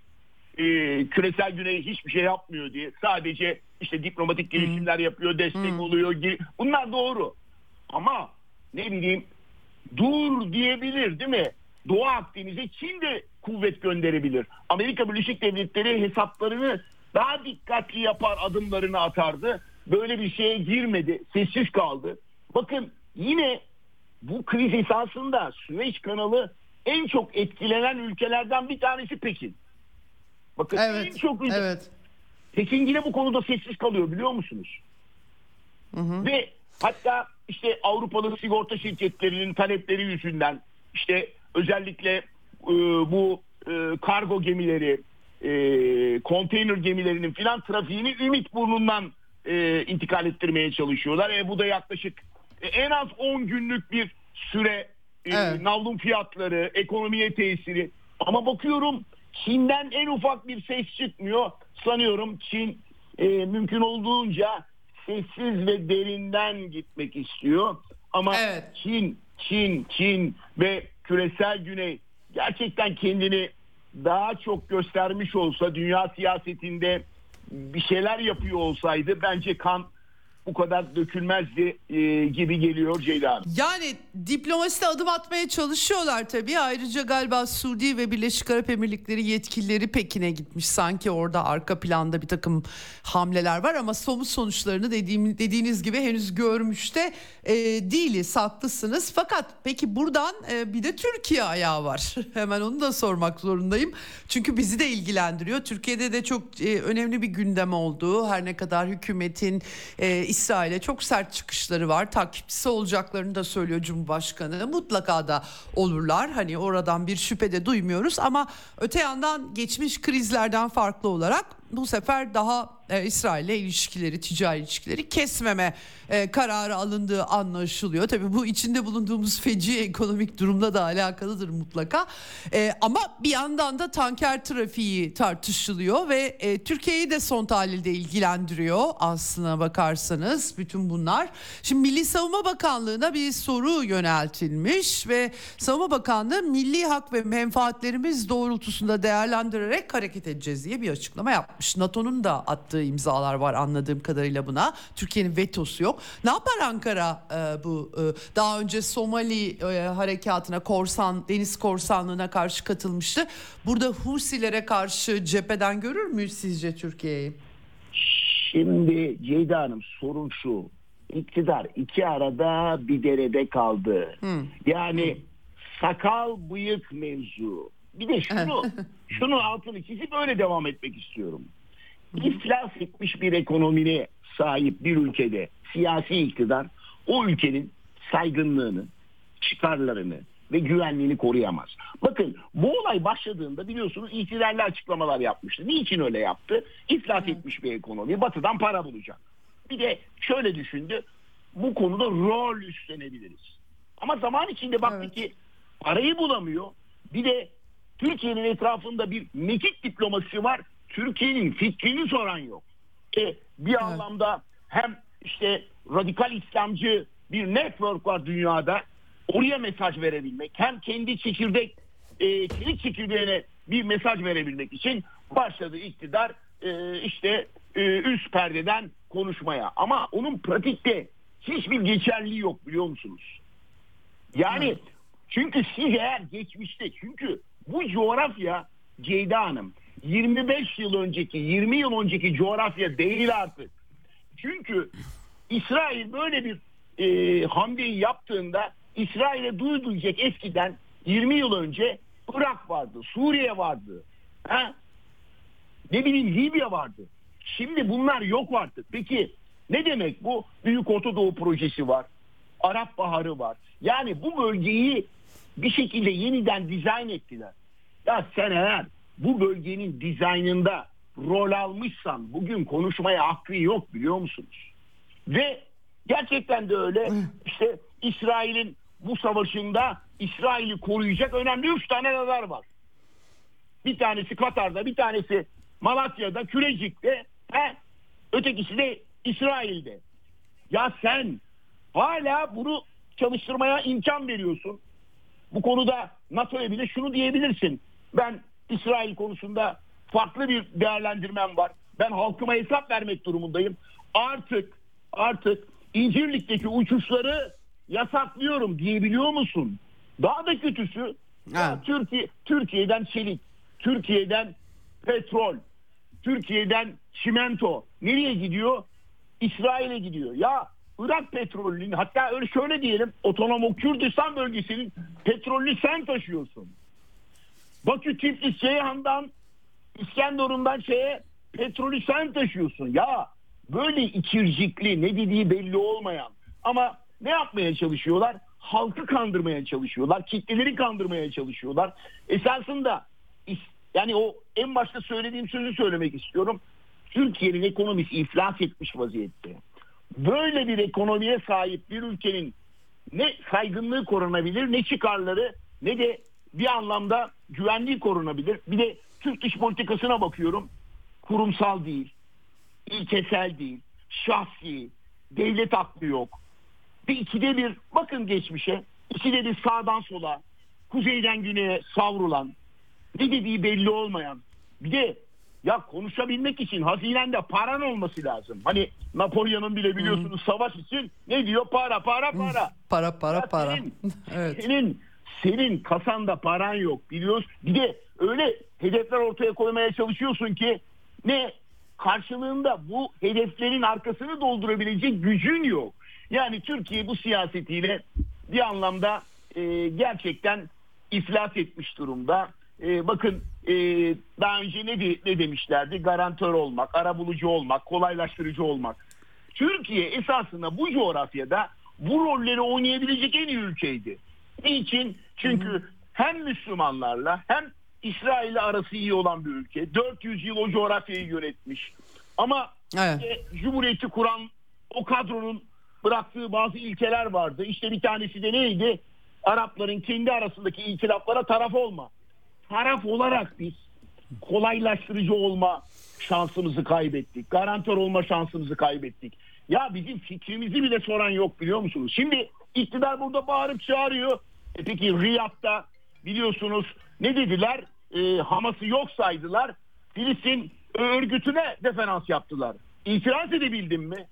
e, küresel güney hiçbir şey yapmıyor diye. Sadece işte diplomatik girişimler yapıyor, destek oluyor. gi- Bunlar doğru. Ama ne bileyim dur diyebilir değil mi? Doğu Akdeniz'e Çin de kuvvet gönderebilir. Amerika Birleşik Devletleri hesaplarını daha dikkatli yapar adımlarını atardı. Böyle bir şeye girmedi. Sessiz kaldı. Bakın yine bu kriz esasında Süveyş kanalı en çok etkilenen ülkelerden bir tanesi Pekin. Bakın en Evet. çok ülke- Evet. Pekin yine bu konuda sessiz kalıyor biliyor musunuz? Ve hatta işte Avrupalı sigorta şirketlerinin talepleri yüzünden işte özellikle e, bu e, kargo gemileri, e, konteyner gemilerinin filan trafiğini Ümit burnundan e, intikal ettirmeye çalışıyorlar. E, bu da yaklaşık e, en az 10 günlük bir süre e, Evet. navlun fiyatları, ekonomiye tesiri. Ama bakıyorum Çin'den en ufak bir ses çıkmıyor. Sanıyorum Çin e, mümkün olduğunca sessiz ve derinden gitmek istiyor. Ama Evet. Çin, Çin, Çin ve küresel güney gerçekten kendini daha çok göstermiş olsa dünya siyasetinde bir şeyler yapıyor olsaydı bence kan bu kadar dökülmezdi e, gibi geliyor Ceyda Hanım. Yani diplomaside adım atmaya çalışıyorlar tabii. Ayrıca galiba Suudi ve Birleşik Arap Emirlikleri yetkilileri Pekin'e gitmiş. Sanki orada arka planda bir takım hamleler var ama somut sonuçlarını dediğim, dediğiniz gibi henüz görmüş de e, değiliz. Haklısınız. Fakat peki buradan e, bir de Türkiye ayağı var. <laughs> Hemen onu da sormak zorundayım. Çünkü bizi de ilgilendiriyor. Türkiye'de de çok e, önemli bir gündem olduğu her ne kadar hükümetin e, İsrail'e çok sert çıkışları var. Takipçisi olacaklarını da söylüyor Cumhurbaşkanı. Mutlaka da olurlar. Hani oradan bir şüphe de duymuyoruz ama öte yandan geçmiş krizlerden farklı olarak bu sefer daha e, İsrail'le ilişkileri, ticari ilişkileri kesmeme e, kararı alındığı anlaşılıyor. Tabii bu içinde bulunduğumuz feci ekonomik durumla da alakalıdır mutlaka. E, ama bir yandan da tanker trafiği tartışılıyor ve e, Türkiye'yi de son tahlilde ilgilendiriyor aslına bakarsanız bütün bunlar. Şimdi Milli Savunma Bakanlığı'na bir soru yöneltilmiş ve Savunma Bakanlığı milli hak ve menfaatlerimiz doğrultusunda değerlendirerek hareket edeceğiz diye bir açıklama yapmış. NATO'nun da attığı imzalar var anladığım kadarıyla buna. Türkiye'nin vetosu yok. Ne yapar Ankara e, bu e, daha önce Somali e, harekatına korsan deniz korsanlığına karşı katılmıştı. Burada Husilere karşı cepheden görür müyüz sizce Türkiye'yi? Şimdi Ceyda Hanım sorun şu. İktidar iki arada bir derede kaldı. Yani sakal bıyık mevzu. Bir de şunu, <laughs> şunun altını çizip öyle devam etmek istiyorum. İflas etmiş bir ekonomine sahip bir ülkede siyasi iktidar o ülkenin saygınlığını, çıkarlarını ve güvenliğini koruyamaz. Bakın bu olay başladığında biliyorsunuz itirazlı açıklamalar yapmıştı. Niçin öyle yaptı? İflas etmiş bir ekonomi batıdan para bulacak. Bir de şöyle düşündü. Bu konuda rol üstlenebiliriz. Ama zaman içinde baktı Evet. ki parayı bulamıyor. Bir de Türkiye'nin etrafında bir mekik diplomasi var. Türkiye'nin fikrini soran yok. E, bir anlamda hem işte radikal İslamcı bir network var dünyada. Oraya mesaj verebilmek. Hem kendi çekirdek e, çelik çekirdeğine bir mesaj verebilmek için başladı iktidar e, işte e, üst perde perdeden konuşmaya. Ama onun pratikte hiçbir geçerliği yok biliyor musunuz? Yani Evet. çünkü siz eğer geçmişte çünkü bu coğrafya Ceyda Hanım 25 yıl önceki 20 yıl önceki coğrafya değil artık. Çünkü İsrail böyle bir e, hamleyi yaptığında İsrail'e duyulacak eskiden 20 yıl önce Irak vardı, Suriye vardı. Ha? Ne bileyim Libya vardı. Şimdi bunlar yok artık. Peki ne demek bu? Büyük Orta projesi var. Arap Baharı var. Yani bu bölgeyi bir şekilde yeniden dizayn ettiler. Ya sen eğer bu bölgenin dizaynında rol almışsan bugün konuşmaya hakkın yok biliyor musunuz? Ve gerçekten de öyle. İşte İsrail'in bu savaşında İsrail'i koruyacak önemli üç tane radar var. Bir tanesi Katar'da, bir tanesi Malatya'da, Kürecik'te, he? ötekisi de İsrail'de. Ya sen hala bunu çalıştırmaya imkan veriyorsun. Bu konuda NATO'ya bile şunu diyebilirsin. Ben İsrail konusunda farklı bir değerlendirmem var. Ben halkıma hesap vermek durumundayım. Artık artık İncirlik'teki uçuşları yasaklıyorum diyebiliyor musun? Daha da kötüsü ya. Türkiye Türkiye'den çelik, Türkiye'den petrol, Türkiye'den çimento nereye gidiyor? İsrail'e gidiyor. Ya Irak petrolünün hatta öyle şöyle diyelim otonom Kürdistan bölgesinin petrolünü sen taşıyorsun. Bakü Tiflis Ceyhan'dan İskenderun'dan şeye petrolü sen taşıyorsun. Ya böyle ikircikli ne dediği belli olmayan ama ne yapmaya çalışıyorlar? Halkı kandırmaya çalışıyorlar. Kitleleri kandırmaya çalışıyorlar. Esasında yani o en başta söylediğim sözü söylemek istiyorum. Türkiye'nin ekonomisi iflas etmiş vaziyette. Böyle bir ekonomiye sahip bir ülkenin ne saygınlığı korunabilir ne çıkarları ne de bir anlamda güvenliği korunabilir. Bir de Türk dış politikasına bakıyorum. Kurumsal değil, ilkesel değil, şahsi, devlet aklı yok. Bir ikide bir bakın geçmişe, ikide bir sağdan sola, kuzeyden güneye savrulan, ne dediği belli olmayan. Bir de ya konuşabilmek için hazinende paran olması lazım. Hani Napolyon'un bile biliyorsunuz savaş için ne diyor? Para, para, para. Para para Ya para. Senin, <laughs> evet. senin, senin kasanda paran yok biliyorsun. Bir de öyle hedefler ortaya koymaya çalışıyorsun ki ne karşılığında bu hedeflerin arkasını doldurabilecek gücün yok. Yani Türkiye bu siyasetiyle bir anlamda e, gerçekten iflas etmiş durumda. E, bakın e, daha önce ne, de- ne demişlerdi? Garantör olmak, arabulucu olmak, kolaylaştırıcı olmak. Türkiye esasında bu coğrafyada bu rolleri oynayabilecek en iyi ülkeydi. Niçin? Çünkü hem Müslümanlarla hem İsrail'le arası iyi olan bir ülke. 400 yıl o coğrafyayı yönetmiş. Ama Evet. işte Cumhuriyeti kuran o kadronun bıraktığı bazı ilkeler vardı. İşte bir tanesi de neydi? Arapların kendi arasındaki itilaflara taraf olma. Taraf olarak biz kolaylaştırıcı olma şansımızı kaybettik. Garantör olma şansımızı kaybettik. Ya bizim fikrimizi bile soran yok biliyor musunuz? Şimdi iktidar burada bağırıp çağırıyor. E peki Riyad'da biliyorsunuz ne dediler? E, Hamas'ı yok saydılar. Filistin örgütüne deferans yaptılar. İtiraz edebildin mi?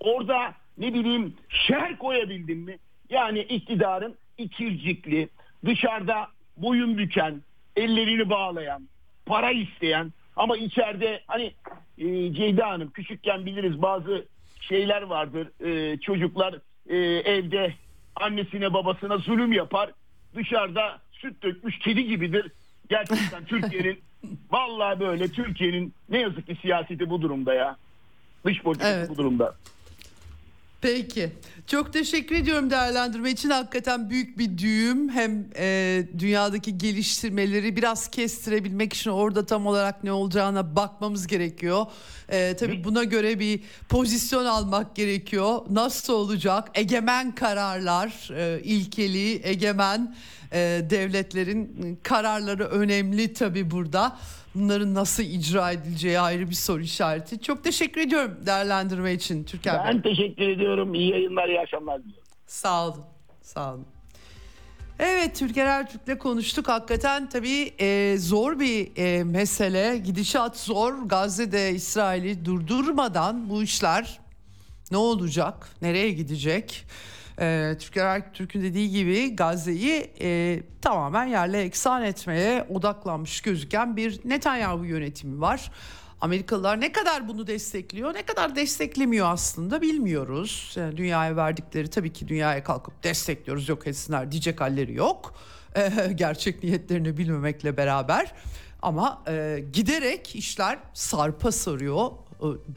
Orada ne bileyim şer koyabildin mi? Yani iktidarın ikircikli, dışarıda boyun büken, ellerini bağlayan, para isteyen ama içeride hani e, Ceyda Hanım küçükken biliriz bazı şeyler vardır. E, çocuklar e, evde annesine babasına zulüm yapar. Dışarıda süt dökmüş kedi gibidir. Gerçekten <laughs> Türkiye'nin vallahi böyle Türkiye'nin ne yazık ki siyaseti bu durumda ya. Dış politikası Evet. bu durumda. Peki. Çok teşekkür ediyorum değerlendirme için. Hakikaten büyük bir düğüm. Hem e, dünyadaki geliştirmeleri biraz kestirebilmek için orada tam olarak ne olacağına bakmamız gerekiyor. E, tabii buna göre bir pozisyon almak gerekiyor. Nasıl olacak? Egemen kararlar, e, ilkeli, egemen e, devletlerin kararları önemli tabii burada. Bunların nasıl icra edileceği ayrı bir soru işareti. Çok teşekkür ediyorum değerlendirme için Türkan Bey. Ben teşekkür ediyorum. İyi yayınlar, iyi akşamlar diliyorum. Sağ olun. Sağ olun. Evet Türker Ertürk'le konuştuk. Hakikaten tabii e, zor bir e, mesele. Gidişat zor. Gazze'de İsrail'i durdurmadan bu işler ne olacak? Nereye gidecek? E, Türker Ertürk'ün dediği gibi Gazze'yi e, tamamen yerle eksan etmeye odaklanmış gözüken bir Netanyahu yönetimi var. Amerikalılar ne kadar bunu destekliyor, ne kadar desteklemiyor aslında bilmiyoruz. Yani dünyaya verdikleri tabii ki dünyaya kalkıp destekliyoruz yok etsinler diyecek halleri yok. Ee, <laughs> gerçek niyetlerini bilmemekle beraber. Ama e, giderek işler sarpa sarıyor e,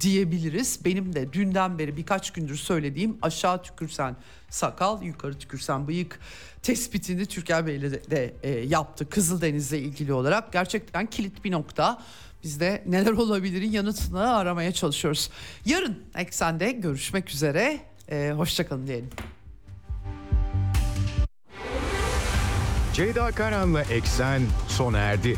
diyebiliriz. Benim de dünden beri birkaç gündür söylediğim aşağı tükürsen sakal, yukarı tükürsen bıyık tespitini Türker Bey'le de, de e, yaptı Kızıldeniz'le ilgili olarak. Gerçekten kilit bir nokta. Biz de neler olabilirin yanıtını aramaya çalışıyoruz. Yarın Eksen'de görüşmek üzere. Ee, hoşçakalın diyelim. Ceyda Karan'la Eksen sona erdi.